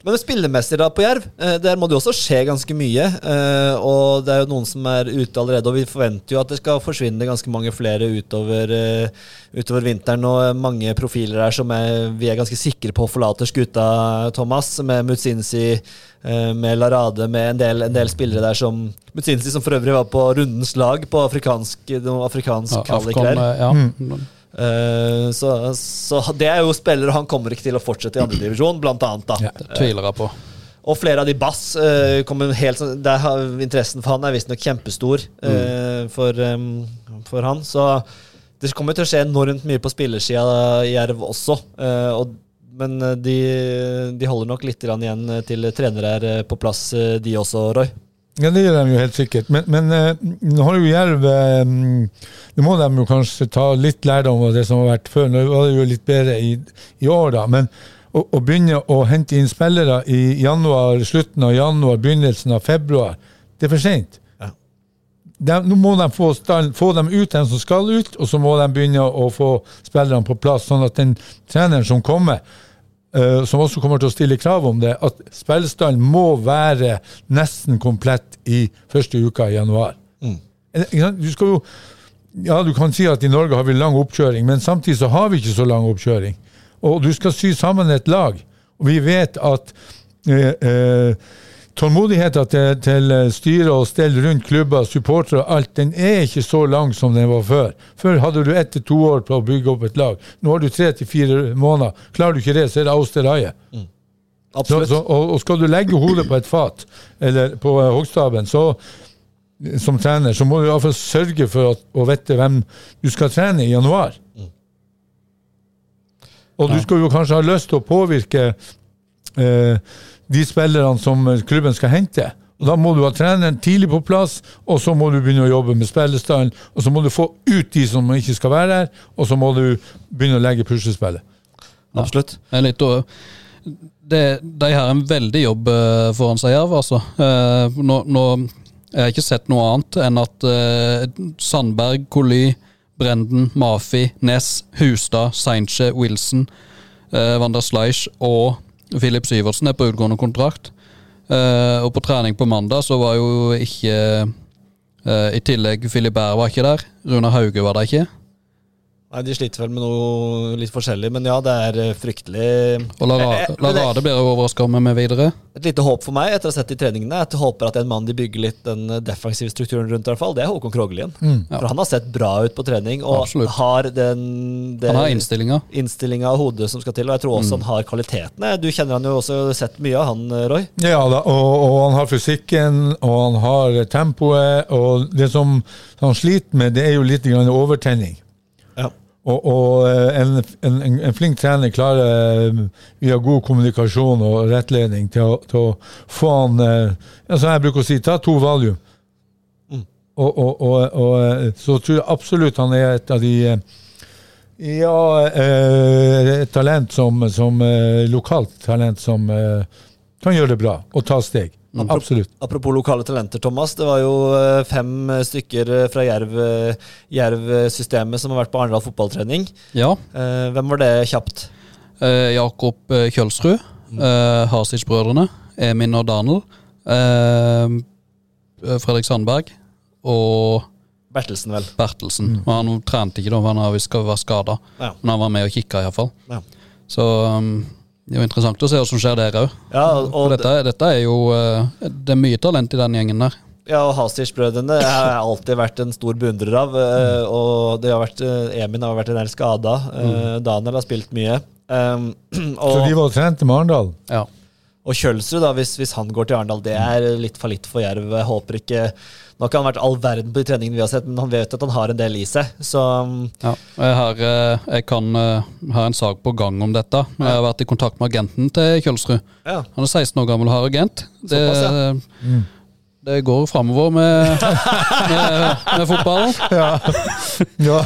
Men spillemessig da på Jerv, eh, der må det jo også skje ganske mye. eh, Og det er jo noen som er ute allerede, og vi forventer jo at det skal forsvinne ganske mange flere utover, eh, utover vinteren. Og mange profiler her som er, vi er ganske sikre på forlater skuta, Thomas. Med Mutsinsi, eh, med Larade, med en del, en del spillere der som Mutsinsi, som for øvrig var på rundens lag på afrikansk, afrikansk Ja, kvalik ja. der. Eh. Så, så det er jo spillere han kommer ikke til å fortsette i andredivisjon, blant annet. da. Ja. Det tviler jeg på. Og flere av de bass uh, kommer helt sånn Der interessen for han er visstnok kjempestor eh, for, um, for han. Så det kommer til å skje enormt mye på spillersida i Jerv også. Uh, og, men de, de holder nok litt igjen til trenere er på plass, de også, Roy. Ja, det gjør de jo helt sikkert. Men, men eh, nå har jo Jerv eh, Nå må de jo kanskje ta litt lærdom av det som har vært før. Nå var det jo litt bedre i, i år, da. Men å, å begynne å hente inn spillere i januar, slutten av januar, begynnelsen av februar, det er for seint. Ja. Nå må de få, stand, få dem ut, dem som skal ut, og så må de begynne å få spillerne på plass, sånn at den treneren som kommer, eh, som også kommer til å stille krav om det, at spillestallen må være nesten komplett i første uka i januar. Mm. Du skal jo Ja, du kan si at i Norge har vi lang oppkjøring, men samtidig så har vi ikke så lang oppkjøring. Og du skal sy sammen et lag, og vi vet at eh, eh, Tålmodigheten til, til styre og stell rundt klubber, supportere og alt, den er ikke så lang som den var før. Før hadde du ett til to år på å bygge opp et lag. Nå har du tre til fire måneder. Klarer du ikke det, så er det. Så, Absolutt. så, og, og skal du legge hodet på et fat, eller på eh, hoggstaven, så som trener, så må du iallfall sørge for at, å vite hvem du skal trene i januar. Og du skal jo kanskje ha lyst til å påvirke eh, de spillerne som klubben skal hente. Og Da må du ha treneren tidlig på plass, og så må du begynne å jobbe med spillestallen. Og så må du få ut de som ikke skal være her, og så må du begynne å legge puslespillet. Absolutt. Det er litt det, De har en veldig jobb eh, foran seg, Jerv. Altså. Eh, nå, nå jeg har ikke sett noe annet enn at eh, Sandberg, Colly, Brenden, Mafi, Ness, Hustad, Seinche, Wilson, uh, Van der Sleich og Filip Syvertsen er på utgående kontrakt. Uh, og på trening på mandag så var jo ikke uh, I tillegg Filip Bær var ikke der. Rune Hauge var der ikke. Nei, De sliter vel med noe litt forskjellig, men ja, det er eh, fryktelig Og Larade, Eh, eh, Larade blir overraska om med videre. Et lite håp for meg etter å ha sett de treningene at jeg håper at en mann de bygger litt den defensive strukturen rundt, i hvert fall, det er Håkon Krogelien. Ja. For han har sett bra ut på trening, og Absolutt. har den, den Han har innstillinga. innstillinga av hodet som skal til, og jeg tror også han har kvalitetene. Du kjenner han jo også sett mye av, han Roy. Ja da, og, og han har fysikken, og han har tempoet, og det som han sliter med, det er jo litt grann overtenning. Og, og eh, en, en, en- flink trener klarer eh, via god kommunikasjon og rettledning til å, til å få han eh, Som jeg bruker å si, ta to valium. Mm. Og, og, så tror jeg absolutt han er et av de Ja, eh, et talent som, som eh, Lokalt talent som eh, kan gjøre det bra og ta steg. Absolutt. Apropos lokale talenter, Thomas. Det var jo eh, fem stykker eh, fra Jerv-systemet Jerv-systemet som har vært på Arendal fotballtrening. Ja. Eh, Hvem var det kjapt? Eh, Jakob eh, Kjølsrud. Eh, Hasic-brødrene. Emin og Daniel. Eh, Fredrik Sandberg. Og Bertelsen, vel. Bertelsen. Og han trente ikke da, for han var skada. Ja. Men han var med og kikka, iallfall. Ja. Så um, det er jo interessant å se hva som skjer der òg. Ja, For dette, dette er jo eh, Det er mye talent i den gjengen der. ja, og Hasic-brødrene har jeg alltid vært en stor beundrer av. Mm. Og det har vært, eh, Emin har vært en del skada. Mm. Daniel har spilt mye. Um, Så de var og trente med Arendal? Ja. og Kjølsrud, da, hvis, hvis han går til Arendal, det er litt fallitt for Jerv. Jeg håper ikke Nå har ikke han vært all verden på de treningene vi har sett, men han vet at han har en del i seg. Så um, Ja, jeg, har, eh, jeg kan eh, ha en sak på gang om dette. Jeg har vært i kontakt med agenten til Kjølsrud. ja. Han er 16 år gammel og har agent. Det, Såpass, Mm. Det går framover med, med, med fotballen. Ja. ja.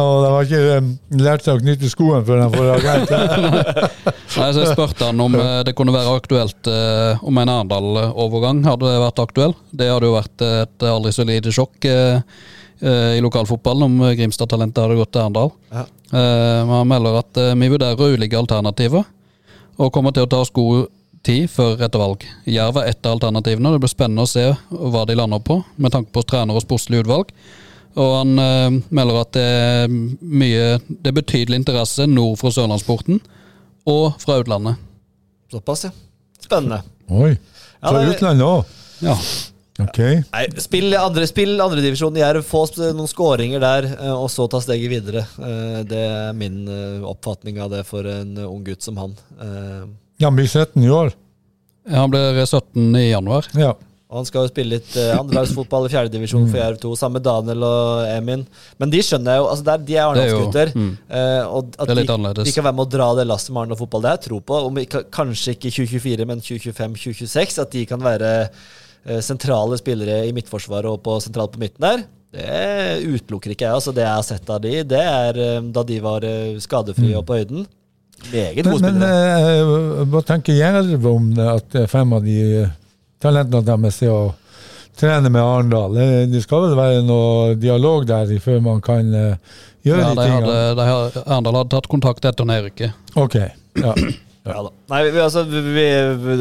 Og de har ikke eh, lært seg å knytte skoen før de får agent. Nei, så Jeg spurte han om eh, det kunne være aktuelt eh, om en Arendal-overgang hadde vært aktuell. Det hadde jo vært et aldri så lite sjokk i lokalfotballen om Grimstad-talentet hadde gått til Arendal. Ja. Eh, men han melder at vi vurderer ulike alternativer, og kommer til å ta god tid før et valg. Jerv er ett av alternativene, det blir spennende å se hva de lander på, med tanke på trener og sportslig utvalg. Og han eh, melder at det er mye Det er betydelig interesse nord for Sørlandsporten og fra utlandet. Såpass, ja. Spennende. Oi. Fra ja, utlandet òg? Ja. Ok. Nei, spill andre, spill andredivisjon i Jerv, få noen skåringer der, eh, og så ta steget videre. Eh, Det er min eh, oppfatning av det for en ung gutt som han. Ja, han blir 17 i år. Han blir 17 i januar. Ja. Og han skal jo spille litt eh, andrelagsfotball i fjerdedivisjon for Jerv 2, sammen med Daniel og Emin. Men de skjønner jeg jo, altså der, de er er Arendalsgutter. mm. eh, og at Det er litt de, annerledes. de kan være med å dra det lasset med Arendal fotball, det har jeg tro på. Om ikke, kanskje ikke 2024, men 2025-2026. At de kan være eh, sentrale spillere i midtforsvaret og på sentralt på midten der. Det utelukker ikke jeg. altså Det jeg har sett av de, det er eh, da de var eh, skadefrie og på høyden. Meget Men, gode men eh, hva tenker Jerv om det, at eh, fem av de eh, talentene deres er å trene med Arendal? Det skal vel være noe dialog der før man kan gjøre Ja, de de tingene? de har, Arendal hadde tatt kontakt etter nedrykket. Ok. Ja. Ja da. Nei, vi, altså, vi, vi,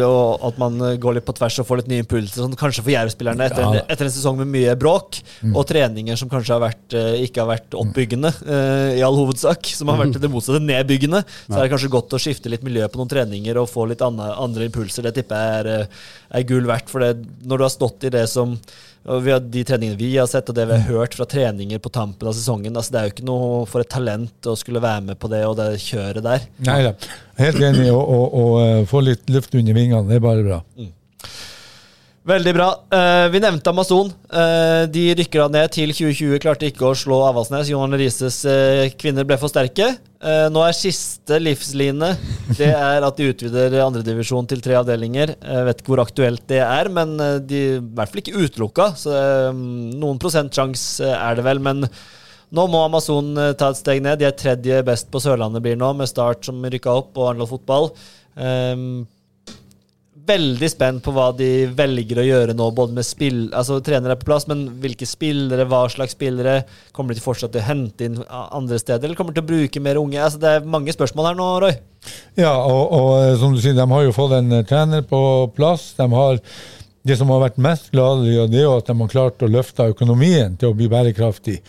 at man eh, går litt på tvers og får litt nye impulser, sånn, kanskje for Jerv-spillerne etter, Ja. etter en sesong med mye bråk, og treninger som kanskje har vært, eh, ikke har vært oppbyggende, uh, i all hovedsak, som har vært det motsatte, nedbyggende, så er det kanskje godt å skifte litt miljø på noen treninger og få litt andre, andre impulser. Det tipper jeg er, er gull verdt, for det, når du har stått i det som De treningene vi har sett, og det vi har hørt fra treninger på tampen av sesongen altså Det er jo ikke noe for et talent å skulle være med på det og det kjøret der. Nei da. Helt enig. Å eh, få litt luft under vingene, det er bare bra. Veldig bra. Eh, vi nevnte Amazon. Eh, de rykker da ned til 2020. Klarte ikke å slå Avaldsnes. Johan Rises eh, kvinner ble for sterke. Nå er siste livsline Det er at de utvider andredivisjon til tre avdelinger. Jeg vet ikke hvor aktuelt det er, men de er i hvert fall ikke utelukka. Så noen prosentsjanse er det vel. Men nå må Amazon ta et steg ned. De er tredje best på Sørlandet blir nå, med Start som rykka opp, og Arendal Fotball. Um, veldig spent på hva de velger å gjøre nå, både med spill Altså, trenere er på plass, men hvilke spillere, hva slags spillere? Kommer de til fortsatt til å hente inn andre steder, eller kommer de til å bruke mer unge? Altså, det er mange spørsmål her nå, Roy. Ja, og, og eh, som du sier, de har jo fått en eh, trener på plass. De har det som har vært mest gladelig, det er jo at de har klart å løfte økonomien til å bli bærekraftig.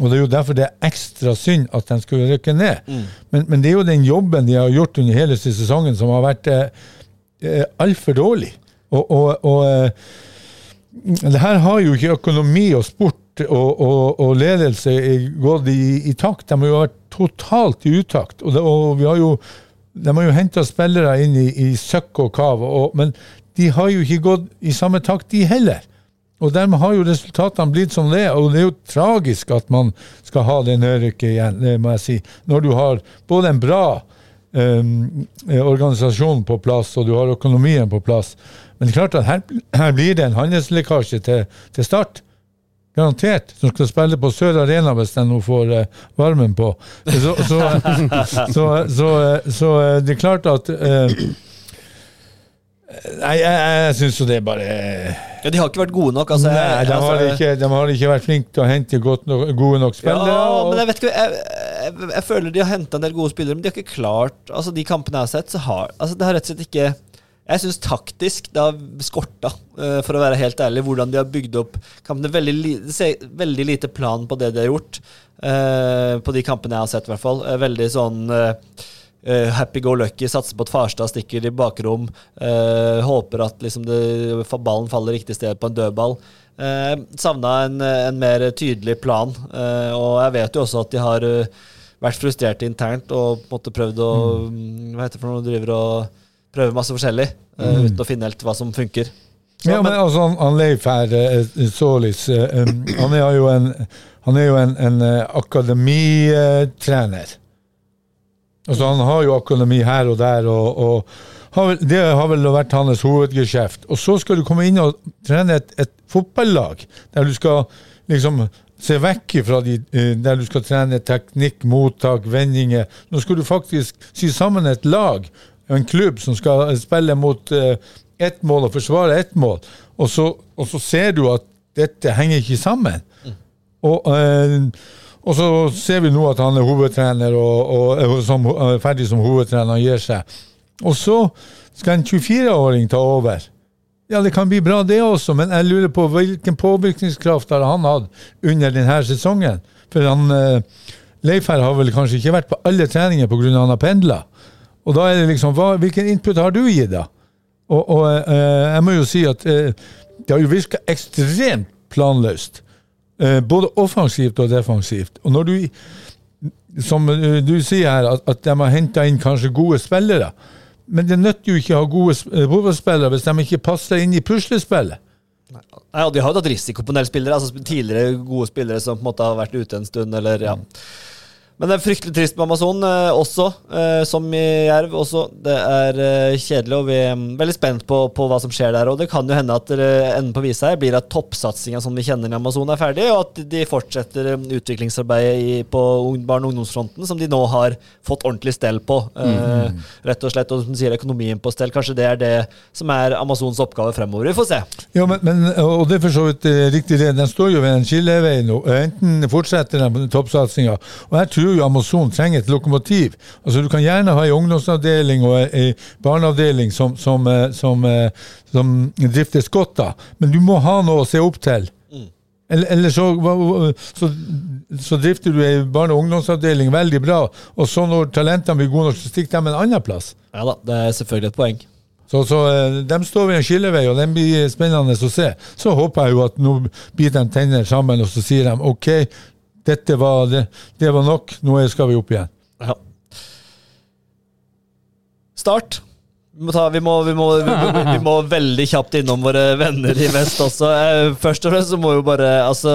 Og Det er jo derfor det er ekstra synd at de skulle rykke ned. Men, men, det er jo den jobben de har gjort under hele sesongen som har vært eh, eh altfor dårlig. Og, og, og eh, det her har jo ikke økonomi og sport og, og, ledelse gått i, i, takt. De har jo vært totalt i utakt. Og, det, vi har jo, de har jo henta spillere inn i, i søkk og kav, men de har jo ikke gått i samme takt, de heller. Og dermed har jo resultatene blitt som det og det er jo tragisk at man skal ha det nedrykket igjen, det må jeg si. Når du har både en bra um, organisasjonen på plass, og du har økonomien på plass. Men det er klart at her, her blir det en handelslekkasje til, til, start. Garantert. Som skal spille på Sør Arena hvis de nå får eh, varmen på. Så, så, så, så, det er klart at uh, Nei, jeg, jeg syns jo det bare Ja, De har ikke vært gode nok? Altså, nei, de, altså, har ikke, de, har ikke, vært flinke til å hente nok, gode nok spillere. Ja, men jeg vet ikke jeg, jeg, jeg føler de har henta en del gode spillere, men de har ikke klart Altså, De kampene jeg har sett, så har altså, det har rett og slett ikke jeg syns taktisk det har skorta, uh, for å være helt ærlig, hvordan de har bygd opp kampene. Veldig, veldig lite plan på det de har gjort, uh, på de kampene jeg har sett, i hvert fall. Uh, veldig sånn Uh, happy go lucky, satser på at Farstad stikker i bakrom. Uh, håper at liksom det, ballen faller riktig sted på en dødball. Uh, Savna en, en, mer tydelig plan. Uh, og jeg vet jo også at de har vært frustrerte internt og måtte prøvd å mm. Hva heter det for noe? Driver og prøver masse forskjellig mm. uten å finne helt hva som funker. Så, ja, men, men altså, han, han Leif her, Solis, um, han er jo en, han er jo en, en akademitrener. Altså, han har jo økonomi her og der, og, og har vel, det har vel vært hans hovedgeskjeft. Og så skal du komme inn og trene et, et fotballag der du skal liksom se vekk fra de, eh, der du skal trene teknikk, mottak, vendinger. Nå skal du faktisk sy sammen et lag, en klubb, som skal spille mot uh, ett mål og forsvare ett mål. Og så, og så, ser du at dette henger ikke sammen. Mm. Og uh, og så ser vi nå at han er hovedtrener og, og, og som, ferdig som hovedtrener og gir seg. Og så skal en 24-åring ta over. Ja, det kan bli bra, det også, men jeg lurer på hvilken påvirkningskraft har han hatt under denne sesongen? For han, eh, Leif her har vel kanskje ikke vært på alle treninger pga. han har pendla. Og da er det liksom, hva, Hvilken input har du gitt, da? Og, og eh, jeg må jo si at eh, det har jo virka ekstremt planløst. Eh, både offensivt og defensivt. Og når du, som eh, du sier her, at, at de har henta inn kanskje gode spillere. Men det nytter jo ikke å ha gode fotballspillere hvis de ikke passer inn i puslespillet. Nei, og De har jo tatt risiko på en del spillere, altså tidligere gode spillere som på en måte har vært ute en stund. eller ja. Men det er fryktelig trist med Amazon eh, også, eh, som i Jerv også. Det er eh, kjedelig, og vi er mm, veldig spent på, på, hva som skjer der. Og det kan jo hende at det enden på visa her blir at toppsatsinga som vi kjenner i Amazon, er ferdig, og at de fortsetter utviklingsarbeidet på barne- og ungdomsfronten, som de nå har fått ordentlig stell på. Mm. Rett og slett, og som sier økonomien på stell. Kanskje det er det som er Amazons oppgave fremover. Vi får se. Ja, men, men og det er for så vidt riktig det. Den står jo ved en skillevei nå. Enten fortsetter den toppsatsinga, og jeg tror tror Amazon trenger et lokomotiv. Altså Du kan gjerne ha en ungdomsavdeling og en barneavdeling som, som, eh, som, eh, som driftes godt da, men du må ha noe å se opp til. Mm. Eller, eller så, så, så, drifter du en barne- og ungdomsavdeling veldig bra, og så når talentene blir gode nok, så stikker de en annen plass. Ja da, det er selvfølgelig et poeng. Så, så eh, de står ved en skillevei, og den blir spennende å se. Så håper jeg jo at nå biter de tenner sammen, og så sier de OK, dette var, det, det var nok, nå skal vi opp igjen. Ja. Start. Vi må, ta, vi, må, vi, må, vi må, veldig kjapt innom våre venner i vest også. Eh, først og fremst så må jo bare altså,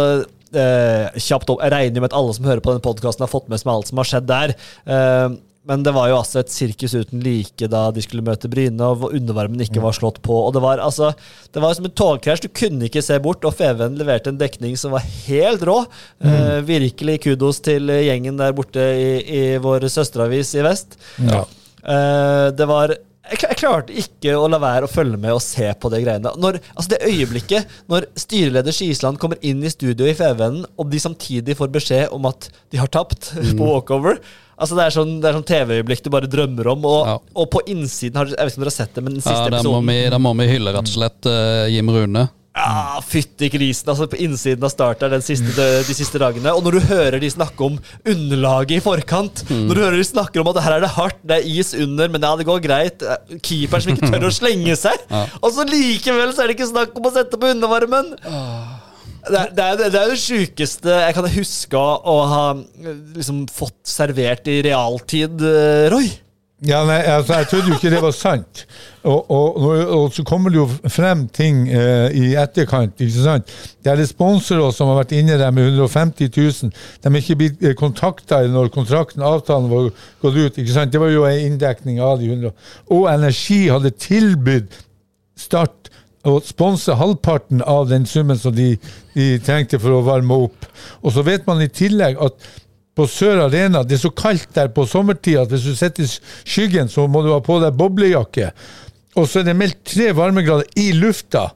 eh, kjapt opp. Jeg regner med at alle som hører på denne podkasten, har fått med seg alt som har skjedd der. Eh, men det var jo altså et sirkus uten like da de skulle møte Bryne, og undervarmen ikke var slått på. og Det var altså, det var som en togkrasj. Du kunne ikke se bort, og Feven leverte en dekning som var helt rå. Mm. Eh, virkelig kudos til gjengen der borte i, i vår søsteravis i vest. Ja. Eh, det var jeg, jeg klarte ikke å la være å følge med og se på det greiene. Når, altså Det øyeblikket når styreleder Skisland kommer inn i studio i Fevennen, og de samtidig får beskjed om at de har tapt Mm. på walkover Altså Det er sånn, det er sånn TV-øyeblikk du bare drømmer om. Og, Ja. og på innsiden har, Jeg vet ikke om dere har sett det, men den siste Ja, må, episoden vi, da må vi hylle rett og slett uh, Jim Rune. Ja, Fytti grisen. altså På innsiden av starter den siste, de, de siste dagene. Og når du hører de snakke om underlaget i forkant Mm. Når du hører de snakker om at her er det hardt, det er is under, men ja, det går greit. Keeper Keeperen som ikke tør å slenge seg. Og så likevel så er det ikke snakk om å sette på undervarmen! Det er, det, er, det er det sjukeste jeg kan huske å, ha eh, liksom fått servert i realtid, eh, Roy. Ja, nei, altså, Jeg trodde jo ikke det var sant. Og, og, og, så kommer det jo frem ting eh, i etterkant. ikke sant? Det er sponsorer som har vært inne der med 150 000. De er ikke blitt kontakta når kontrakten, avtalen, var gått ut. ikke sant? Det var jo en inndekning av de 100. Og Energi hadde tilbudt Start å sponse halvparten av den summen som de, de trengte for å varme opp. Og så vet man i tillegg at på Sør Arena, det er så kaldt der på sommertid at hvis du sitter i skyggen, så må du ha på deg boblejakke. Og så er det meldt tre varmegrader i lufta.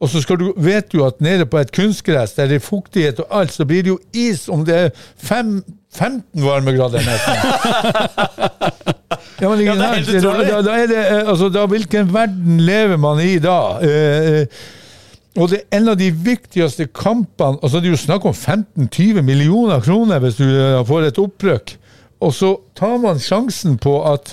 Og så du, vet du at nede på et kunstgress der det er fuktighet og alt, så blir det jo is om det er fem, 15 varmegrader nesten. Ja, men, Ja, det er helt da, utrolig. da, da er det, eh, altså, da, Hvilken verden lever man i da? Eh, eh, og det er en av de viktigste kampene altså Det er jo snakk om 15-20 millioner kroner hvis du eh, får et opprykk. Og så tar man sjansen på at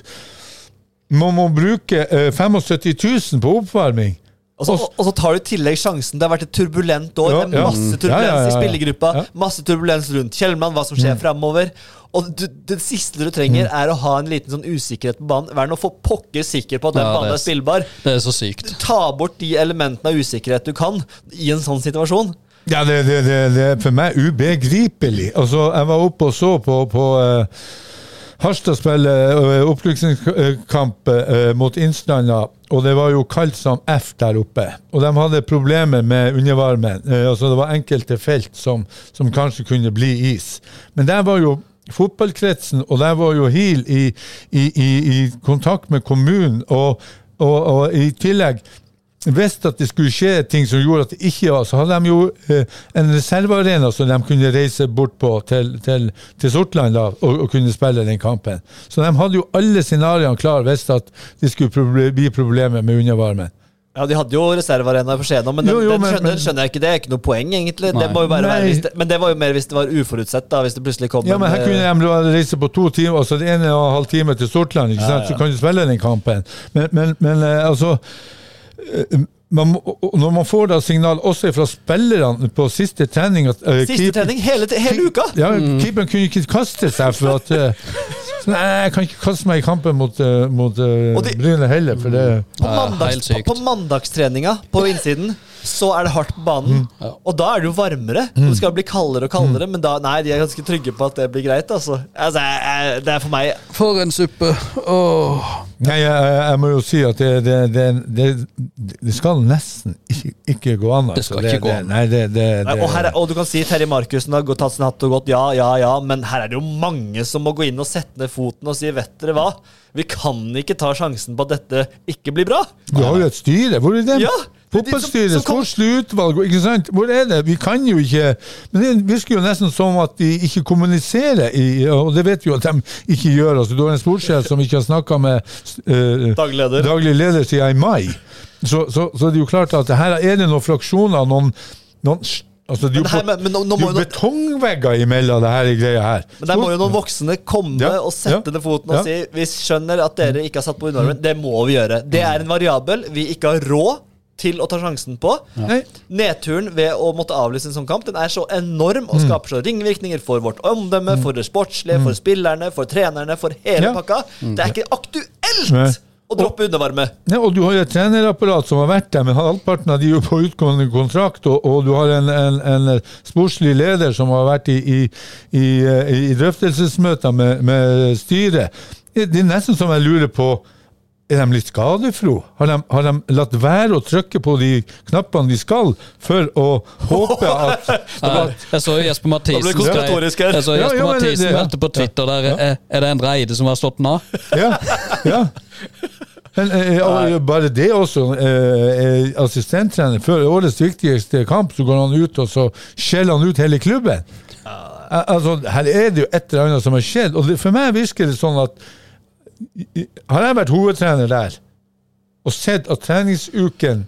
man må bruke eh, 75 000 på oppvarming. Og så, og så tar du i tillegg sjansen. Det har vært et turbulent år. Ja, ja. Masse Mm. turbulens Ja, i spillergruppa. Mm. Masse turbulens rundt Kjellmann, hva som skjer fremover. Og du, det siste du trenger, er å ha en liten sånn usikkerhet på banen. Vær nå for pokker sikker på at den banen er er- spillbar. Det er så sykt. Ta bort de elementene av usikkerhet du kan i en sånn situasjon. Ja, det, det, det, det er for meg ubegripelig. Altså, jeg var oppe og så på, på uh, Harstad spiller uh, eh, mot Innstranda, og det var jo kaldt som F der oppe. Og de hadde problemer med undervarmen. Eh, altså, det var enkelte felt som, som kanskje kunne bli is. Men der var jo fotballkretsen, og der var jo HIL i, i, i, i kontakt med kommunen, og, og, og i tillegg visste at det skulle skje ting som gjorde at det ikke var, så hadde de jo eh, en reservearena som de kunne reise bort på til, til, til Sortland da, og, og kunne spille den kampen. Så de hadde jo alle scenarioene klar, visste at det skulle proble bli problemer med undervarmen. Ja, De hadde jo reservearena for Skien òg, men, den, Jo, jo, den skjønner, men- skjønner jeg ikke. Det er ikke noe poeng, egentlig. Det må jo bare være hvis det, men det var jo mer hvis det var uforutsett, da. Hvis det plutselig kom Ja, men her kunne eh, de da reise på to timer, altså det ene og en halv time til Sortland, ikke sant? så kan du spille den kampen. Men, men, men eh, altså man, må- når man får da signal også fra spillerne på siste trening at uh, Siste keep- trening hele, hele uka! Ja, keeperen kunne ikke kaste seg for at uh, Nei, jeg kan ikke kaste meg i kampen mot, eh, mot uh, de- Bryne heller, for det På, mandags, på, på mandagstreninga på innsiden så er det hardt på banen. Mm. Og da er det jo varmere. Mm. det skal bli kaldere og kaldere, men da, nei, de er ganske trygge på at det blir greit. Altså. Altså, jeg- jeg- det er for meg For en suppe. Åh. Nei, jeg, jeg, må jo si at det, det, det, det, det skal nesten ikke, ikke gå an. Det skal altså. ikke gå an. Nei, det, det, Nei, og, her er, og du kan si Terje Markussen har tatt sin hatt og gått, ja, ja, ja, men her er det jo mange som må gå inn og sette ned foten og si vet dere hva, vi kan ikke ta sjansen på at dette ikke blir bra. Du har jo et styre. Hvor er det? Ja, det Fotballstyret, sportslig ikke sant? Hvor er det? Vi kan jo ikke Men det virker jo nesten som at de ikke kommuniserer, i, og det vet vi jo at de ikke gjør. Altså, du har en sportssjef som ikke har snakka med eh, Daglig leder. daglig leder siden i mai. Så, så, så det er jo klart at her er det noen fraksjoner, noen, noen Altså, det er Men her- jo men- men nå- nå det må jo jo- betongvegger imellom det her greia her. Men der må jo noen voksne komme Ja, og sette ja, ned foten og ja. si vi skjønner at dere ikke har satt på underarmen. Det må vi gjøre. Det er en variabel vi ikke har råd til å ta sjansen på. Ja. Nedturen ved å måtte avlyse en sånn kamp Den er så enorm og skaper så ringvirkninger for vårt omdømme, for det sportslige, for spillerne, for trenerne, for hele Ja. pakka. Det er ikke aktuelt å droppe undervarme. Ja, og du har et trenerapparat som har vært der, men halvparten av de er på utgående kontrakt, og, og du har en, en, en sportslig leder som har vært i, i, i, i drøftelsesmøter med, med styret. Det er nesten som jeg lurer på er de litt skadefro? Har de, har de latt være å trykke på de knappene de skal, for å håpe at, jeg så Jesper Mathisen. Jeg så Jesper ja, Mathisen det- meldte på Twitter der er, er det en Reide som har slått den av. Ja, ja. Men eh, og bare det også. Eh, eh, assistenttrener før årets viktigste kamp, så går han ut og så skjeller han ut hele klubben. Altså, her er det jo et eller annet som har skjedd. Og det, for meg virker det sånn at Har jeg vært hovedtrener der og sett at treningsuken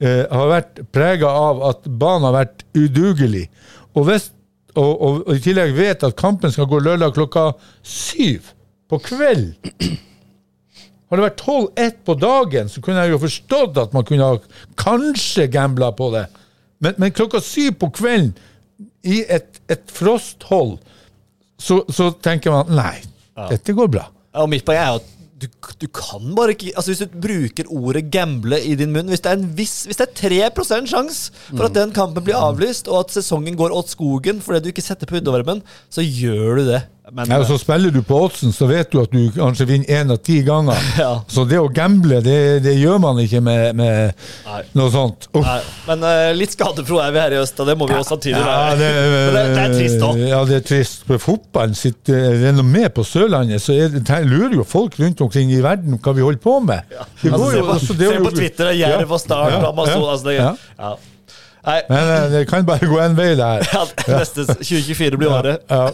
eh, har vært prega av at banen har vært udugelig, og, hvis, og, og, og i tillegg vet at kampen skal gå lørdag klokka syv på kveld Har det vært 12-1 på dagen, så kunne jeg jo forstått at man kunne ha kanskje gambla på det. Men, men klokka syv på kvelden, i et, et frosthold, så, så tenker man nei, dette går bra. Og mitt poeng er jo at du, du kan bare ikke Altså Hvis du bruker ordet gamble i din munn Hvis det er, en viss, hvis det er 3% sjanse for at den kampen blir avlyst, og at sesongen går åt skogen fordi du ikke setter på utovermen, så gjør du det. Men Ja, så spiller du på oddsen, så vet du at du kanskje vinner én av ti ganger. Ja. Så det å gamble, det, det gjør man ikke med, med noe sånt. Men uh, litt skadepro er vi her i øst, og det må vi også samtidig Ja, det, det, det er trist òg. Ja, det er trist. For fotballen sitt eh, renommé på Sørlandet, så er det, lurer jo folk rundt omkring i verden hva vi holder på med. Det Altså, se på, altså, det se på Twitter, Jerv og Start og Amazonas. Altså, ja. ja. Nei, Men eh, det kan bare gå en vei, det her. ja, neste 2024 blir året. Ja.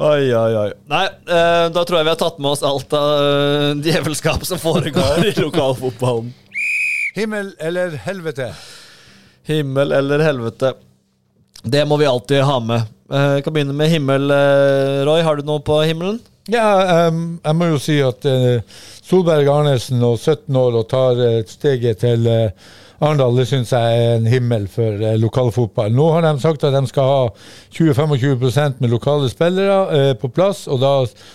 Oi, oi, oi. Nei, eh, da tror jeg vi har tatt med oss alt av eh, djevelskap som foregår i lokalfotballen. Himmel eller helvete? Himmel eller helvete. Det må vi alltid ha med. Vi Jeg kan begynne med himmel. eh, Roy, har du noe på himmelen? Ja, um, jeg må jo si at uh, Solberg Arnesen og 17 år og tar uh, steget til eh, Arendal, det syns jeg er en himmel for uh, lokalfotball. Nå har de sagt at de skal ha 20-25 med lokale spillere eh, på plass, og da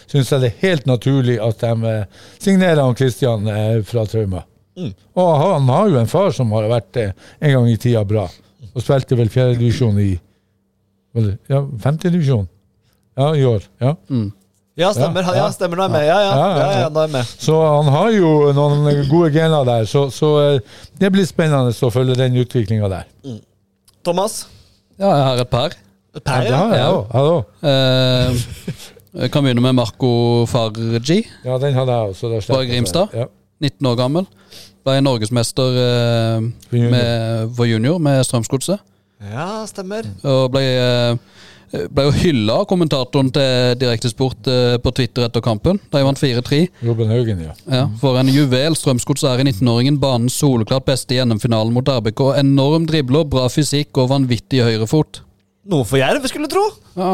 syns jeg det er helt naturlig at de eh, signerer han Kristian eh, fra Trauma. Og han har jo en far som har vært eh, en gang i tida bra, og spilte vel fjerdedivisjon i Ja, femtedivisjon? Ja, i år. ja. Ja, stemmer. Ja, Ja, ja. stemmer. Nå er jeg med. Ja, ja. Ja, ja, ja, ja. ja, nå er jeg med. Så han har jo noen gode gener der, så, så eh, det blir spennende å følge den utviklinga der. Thomas? Ja, jeg har et par. Per, par, ja. Ja. hallo jeg. Eh, jeg kan begynne med Marco Fargi. Ja, den hadde jeg også. Fra Grimstad? Ja. 19 år gammel. Ble norgesmester eh, For junior. med, med Strømsgodset. ja, stemmer. Og ble, eh, ble jo hylla av kommentatoren til Direktesport eh, på Twitter etter kampen. De vant 4-3. Robin Haugen, ja. Ja, for en juvel Strømsgods er i 19-åringen. Banens soleklart beste i NM-finalen mot RBK. Enorm dribler, bra fysikk og vanvittig høyrefot. Noe for Jerv, skulle du tro. Ja,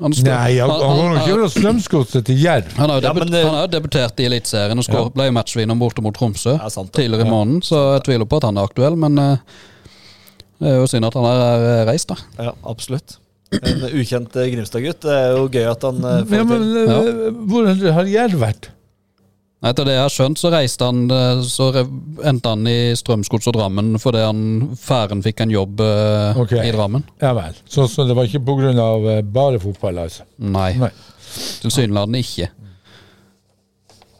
han, står- Nei, han han han, fra Strømsgodset til Jerv. Han har jo Ja, debut, eh, han har jo debutert i Eliteserien og skår- ble jo matchvinner borte mot Tromsø Ja, sant tidligere i måneden, så jeg tviler på at han er aktuell. Men eh, det er jo synd at han er eh, reist, da. Ja, absolutt. En ukjent eh, Grimstad-gutt. Det er jo gøy at han eh, får Ja, det til. Ja. hvor har Jerv vært? Etter det jeg har skjønt, så reiste han eh, Så endte han i Strømsgods og Drammen fordi han færen fikk en jobb okay. I Drammen. Ja vel. Så, så det var ikke pga. Bare fotball, altså? Nei, Nei. tilsynelatende ikke.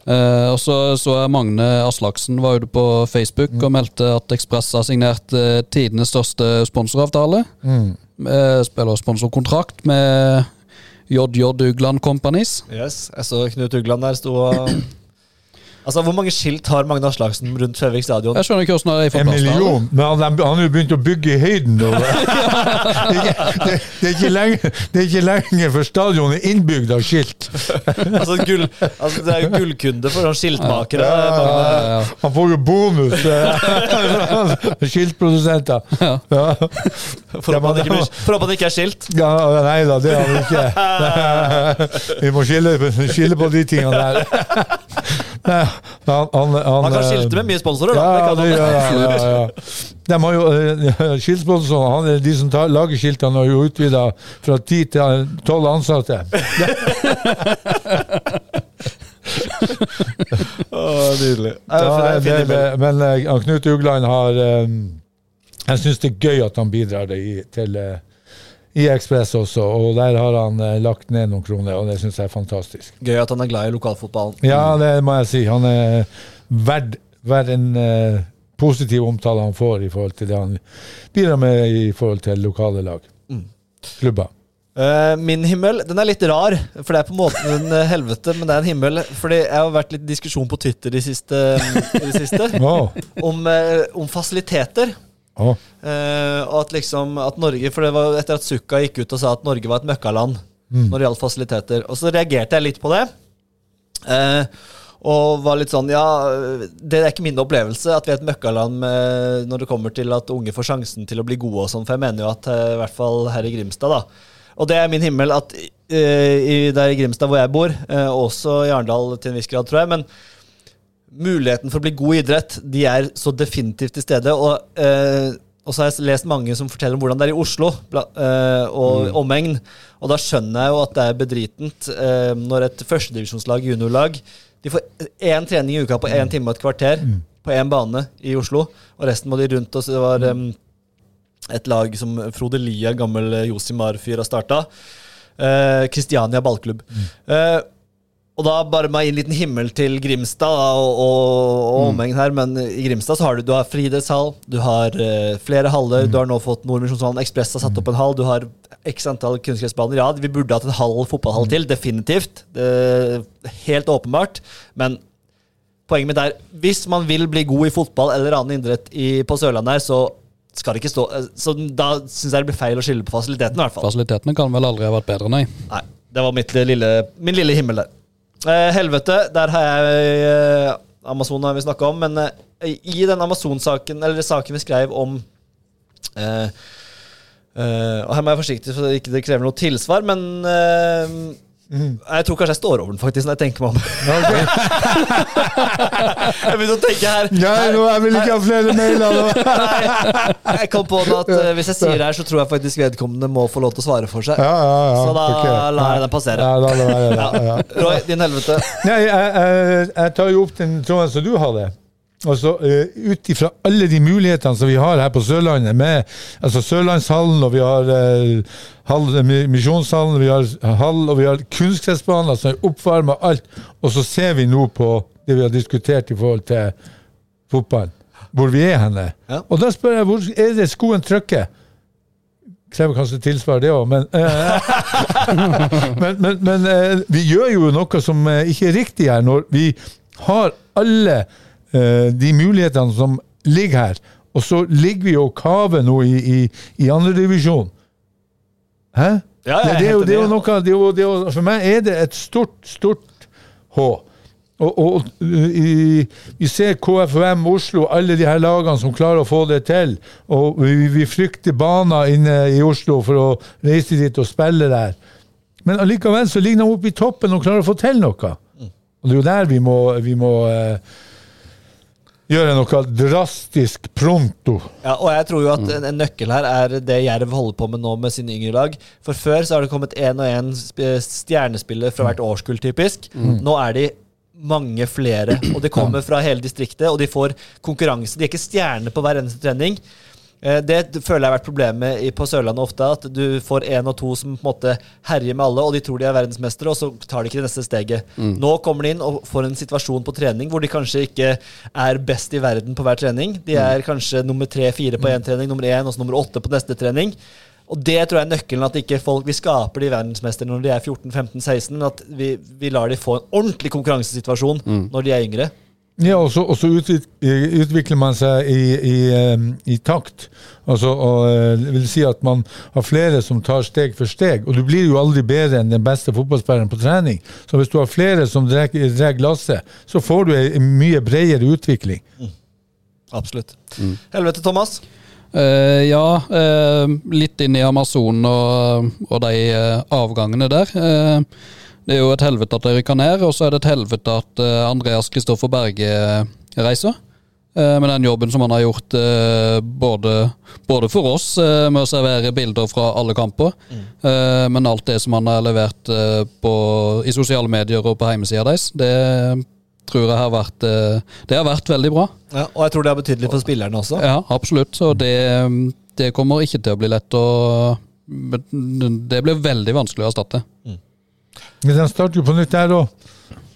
Eh, og så så jeg Magne Aslaksen var ute på Facebook og meldte at Ekspress har signert uh, tidenes største sponsoravtale. Mm. Uh, spiller sponsorkontrakt med JJ Ugland Companies. Yes, jeg så Knut Ugland der sto og Altså, Hvor mange skilt har Magne Aslaksen rundt Føvik stadion? Jeg skjønner ikke hvordan det er En million? Men han, han har jo begynt å bygge i høyden nå. det, det, det, er ikke lenger det er før stadion er innbygd av skilt. Altså, gull, altså Det er jo gullkunde for sånne skiltmakere. Ja, Ja, ja, ja. Han får jo bonus! eh, Skiltprodusenter. Ja. Ja. For at for han ikke er skilt. Ja, nei da, det har vi ikke. Vi må skille, skille på de tingene der. Han, han, han, kan eh, skilte med mye sponsorer, da. Ja, Det kan det. Ja, ja. De har jo, eh, Skiltsponsorene, han er de som tar, lager skiltene, har jo utvida fra ti til tolv ansatte. oh, nydelig. Ja, Ja, det, det, men uh, Knut Ugland har um, Jeg syns det er gøy at han bidrar det i, til eh, i Ekspress også, og der har han eh, lagt ned noen kroner, og det syns jeg er fantastisk. Gøy at han er glad i lokalfotballen. Ja, det må jeg si. Han er verd, verd en eh, positiv omtale han får i forhold til det han bidrar med i forhold til lokale lag. Mm. Klubber. Eh, min himmel den er litt rar, for det er på en måte en eh, helvete, men det er en himmel. Fordi jeg har vært litt diskusjon på Twitter i siste, i det siste Wow. om, eh, om fasiliteter. Å. Eh, og at liksom at Norge For det var etter at Sukka gikk ut og sa at Norge var et møkkaland når det gjaldt fasiliteter. Og så reagerte jeg litt på det. Eh, og var litt sånn Ja, det er ikke min opplevelse at vi er et møkkaland med, når det kommer til at unge får sjansen til å bli gode og sånn, for jeg mener jo at eh, i hvert fall her i Grimstad, da. Og det er min himmel at uh, i, der i Grimstad hvor jeg bor, uh, også i Arendal til en viss grad, tror jeg, men muligheten for å bli god i idrett, de er så definitivt til stede. Og, eh, og så har jeg lest mange som forteller om hvordan det er i Oslo bla, eh, og omegn. Og da skjønner jeg jo at det er bedritent eh, når et førstedivisjonslag, juniorlag, de får én trening i uka på én time og et kvarter på én bane i Oslo, og resten må de rundt oss. Det var eh, et lag som Frode Lia, gammel eh, Josimar-fyr, har starta. Eh, Kristiania ballklubb. Eh, og da bare med en liten himmel til Grimstad da, og, og, og omegn her, men i Grimstad så har du, du har Friidrettshall, du har uh, flere haller, du har nå fått Nordmisjonshallen, Ekspress har satt opp en hall, du har x antall kunstgressbaner. Ja, vi burde hatt en halv fotballhall til, definitivt. Det helt åpenbart. Men poenget mitt er, hvis man vil bli god i fotball eller annen idrett i, på Sørlandet her, så skal det ikke stå eh, Så da syns jeg det blir feil å skylde på fasilitetene, i hvert fall. Fasilitetene kan vel aldri ha vært bedre, nei. Nei, det var mitt lille, min lille himmel der. Eh, helvete, der har jeg eh, Amazon har vi snakka om, men eh, i den Amazon-saken, eller saken vi skrev om Og her må jeg være forsiktig, så det ikke krever noe tilsvar, men eh, Jeg tror kanskje jeg står over den, faktisk, når jeg tenker meg om. jeg begynner å tenke her. Nei, nå, jeg vil ikke ha flere mailer. Nei, jeg kom på at uh, hvis jeg sier det her, så tror jeg faktisk vedkommende må få lov til å svare for seg. Ja, ja, ja. Så da okay. lar jeg den passere. Roy, din helvete. Nei, jeg, jeg, jeg tar jo opp den tråden som du hadde. Altså, uh, Ut ifra alle de mulighetene som vi har her på Sørlandet, med altså Sørlandshallen, og vi har uh, Misjonshallen, vi har hall, og vi har kunstgressbaner som er oppvarma, alt. Og så ser vi nå på det vi har diskutert i forhold til fotball, hvor vi er henne. Ja. Og da spør jeg hvor er det skoen trykker? Krever kanskje tilsvar, det òg, men, eh, men, men, men eh, vi gjør jo noe som eh, ikke er riktig her, når vi har alle de mulighetene som ligger her, og så ligger vi og kaver nå i, i, i andredivisjon. Hæ? Ja, det, det, er jo, det er jo noe det er jo, det er jo, For meg er det et stort, stort H. Og, og i, vi ser KFUM Oslo, alle de her lagene som klarer å få det til. Og vi, vi frykter baner inne i Oslo for å reise dit og spille der. Men allikevel så ligger de oppe i toppen og klarer å få til noe. Og det er jo der vi må, vi må eh, gjøre noe drastisk pronto. Ja, og jeg tror jo at en, en nøkkel her er det Jerv holder på med nå med sine yngre lag. For før så har det kommet én og én stjernespiller fra hvert årskull, typisk. Nå er de mange flere, og de kommer fra hele distriktet, og de får konkurranse. De er ikke stjerner på hver eneste trening. Eh, Det føler jeg har vært problemet på Sørlandet ofte, at du får én og to som på en måte herjer med alle, og de tror de er verdensmestere, og så tar de ikke det neste steget. Nå kommer de inn og får en situasjon på trening hvor de kanskje ikke er best i verden på hver trening. De er kanskje nummer tre-fire på én trening, nummer én og så nummer åtte på neste trening. Og det tror jeg er nøkkelen, at ikke folk, vi skaper de verdensmestere når de er 14-15-16, men at vi, vi lar de få en ordentlig konkurransesituasjon når de er yngre. Ja, og så, og så utvik, utvikler man seg i, i, eh, i takt. Altså, og, eh, det vil si at man har flere som tar steg for steg. Og du blir jo aldri bedre enn den beste fotballspilleren på trening. Så hvis du har flere som drar glasset, så får du en mye bredere utvikling. Absolutt. Helvete, Thomas. Uh, ja, uh, litt inn i Amazonen og, og de uh, avgangene der. Eh, det er jo et helvete at de rykker ned, og så er det et helvete at eh, Andreas Kristoffer Berge eh, reiser. Eh, med den jobben som han har gjort både, både for oss med å servere bilder fra alle kamper, mm. men alt det som han har levert på, i sosiale medier og på hjemmesida deres, det tror jeg har vært Det har vært veldig bra. Ja, og jeg tror det er betydelig for spillerne også. Ja, absolutt. Og det, det kommer ikke til å bli lett å Det blir veldig vanskelig å erstatte. Men de starter jo på nytt der òg.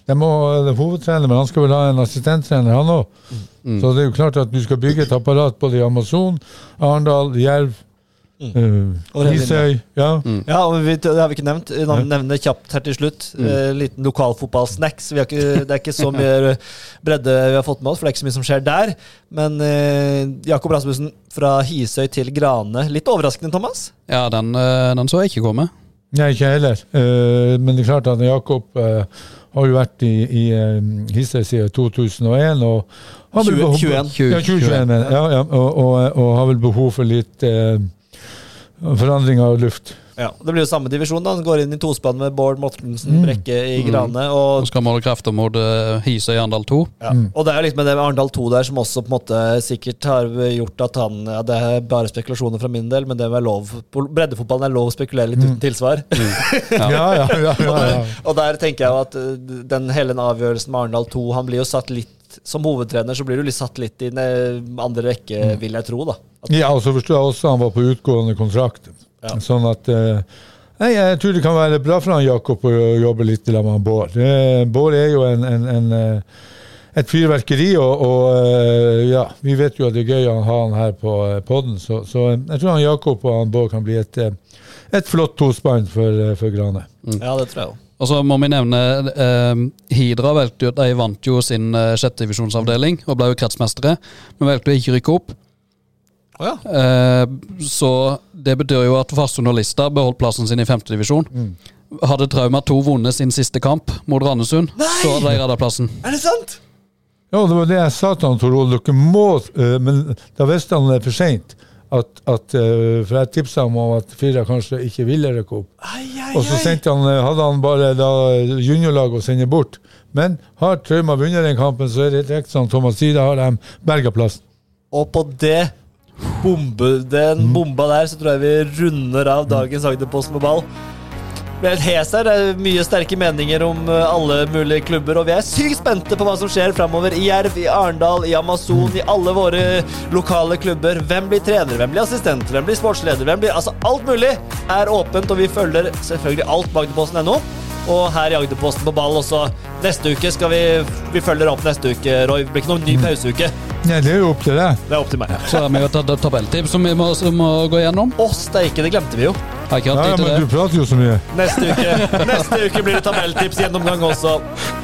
De må det er hovedtrener, men han skal vel ha en assistenttrener, han òg. Så det er jo klart at du skal bygge et apparat både i Amazon, Arendal, Jerv, Uh, Isøy. ja. Ja, og vi, Det har vi ikke nevnt. Vi nevner kjapt her til slutt. Eh, liten lokalfotballsnacks. Vi har ikke, det er ikke så mye bredde vi har fått med oss, for det er ikke så mye som skjer der. Men eh, Jakob Rasmussen fra Hisøy til Grane. Litt overraskende, Thomas? Ja, den, eh, den så jeg ikke komme. Nei, ikke jeg heller. Uh, men det er klart at Jakob uh, har jo vært i, i uh, Hisøy siden 2001. og har vel 20, behov- 21. Ja, 2021, mener jeg. ja, ja, og, og, og har vel behov for litt uh, forandring av luft. Ja, Det blir jo samme divisjon. da Han går inn i tospann med Bård Mortensen Mm. Brekke i Grane. Og, Og skal måle krefter mot Hise i Arendal 2. ja. og det er jo liksom det med Arendal 2 der som også på en måte sikkert har gjort at han ja, Det er bare spekulasjoner fra min del, men det er lov breddefotballen er lov å spekulere litt uten tilsvar. Ja, ja, ja. ja, ja. Og der tenker jeg jo at uh, den hele avgjørelsen med Arendal 2 Han blir jo satt litt Som hovedtrener så blir du litt satt litt i den andre rekke, vil jeg tro. da At, ja, og så forstår jeg også han var på utgående kontrakt. Ja. Sånn at eh, Nei, jeg tror det kan være bra for han Jakob å jobbe litt sammen med han Bård. Eh, Bård er jo en, en, en eh, et fyrverkeri, og, og ja, vi vet jo at det er gøy å ha han her på poden. podden, så, så jeg tror han Jakob og han Bård kan bli et, et flott tospann for, for Grane. ja, det tror jeg. Og så må vi nevne eh, Hidra valgte jo, de vant jo sin eh, sjettedivisjonsavdeling og ble jo kretsmestere, men valgte å ikke rykke opp. Å ja. Eh, så det betyr jo at Farsund og Lista beholdt plassen sin i femtedivisjon. Hadde Trauma 2 vunnet sin siste kamp mot Randesund, så hadde de redda plassen. Er det sant?! Ja, det var det jeg sa til han, Tor Ole. Dere må eh, Men da visste han det for seint. At, at, eh, for jeg tipsa ham om at Fira kanskje ikke ville rykke opp. Ai, ai, Og så han, hadde han bare da juniorlag å sende bort. Men har Trauma vunnet den kampen, så er det riktig som Thomas sier, da har de berga plassen. Og på det bombe, den bomba der, så tror jeg vi runder av dagens Agderpost med ball. Ble helt hes her. Det er mye sterke meninger om eh, alle mulige klubber, og vi er sykt spente på hva som skjer framover i Jerv, i Arendal, i Amazon, i alle våre lokale klubber. Hvem blir trener, hvem blir assistent, hvem blir sportsleder, hvem blir Altså, alt mulig er åpent, og vi følger selvfølgelig alt på Agderposten.no. Og her i Agderposten på ball også. Neste uke skal vi Vi følger opp neste uke, Roy. Det blir ikke noen ny pauseuke. Nei, det er jo opp til deg. Det er opp til meg. Så har vi jo tatt et tabelltips som vi må, som må gå gjennom. Å, steike, det glemte vi jo. Har ikke hatt tid til men du prater jo så mye. Neste uke, neste uke blir det tabelltipsgjennomgang også.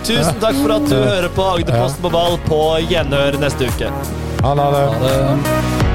Tusen takk for at du hører på Agderposten på ball på gjenhør neste uke. Ha det. Ha det.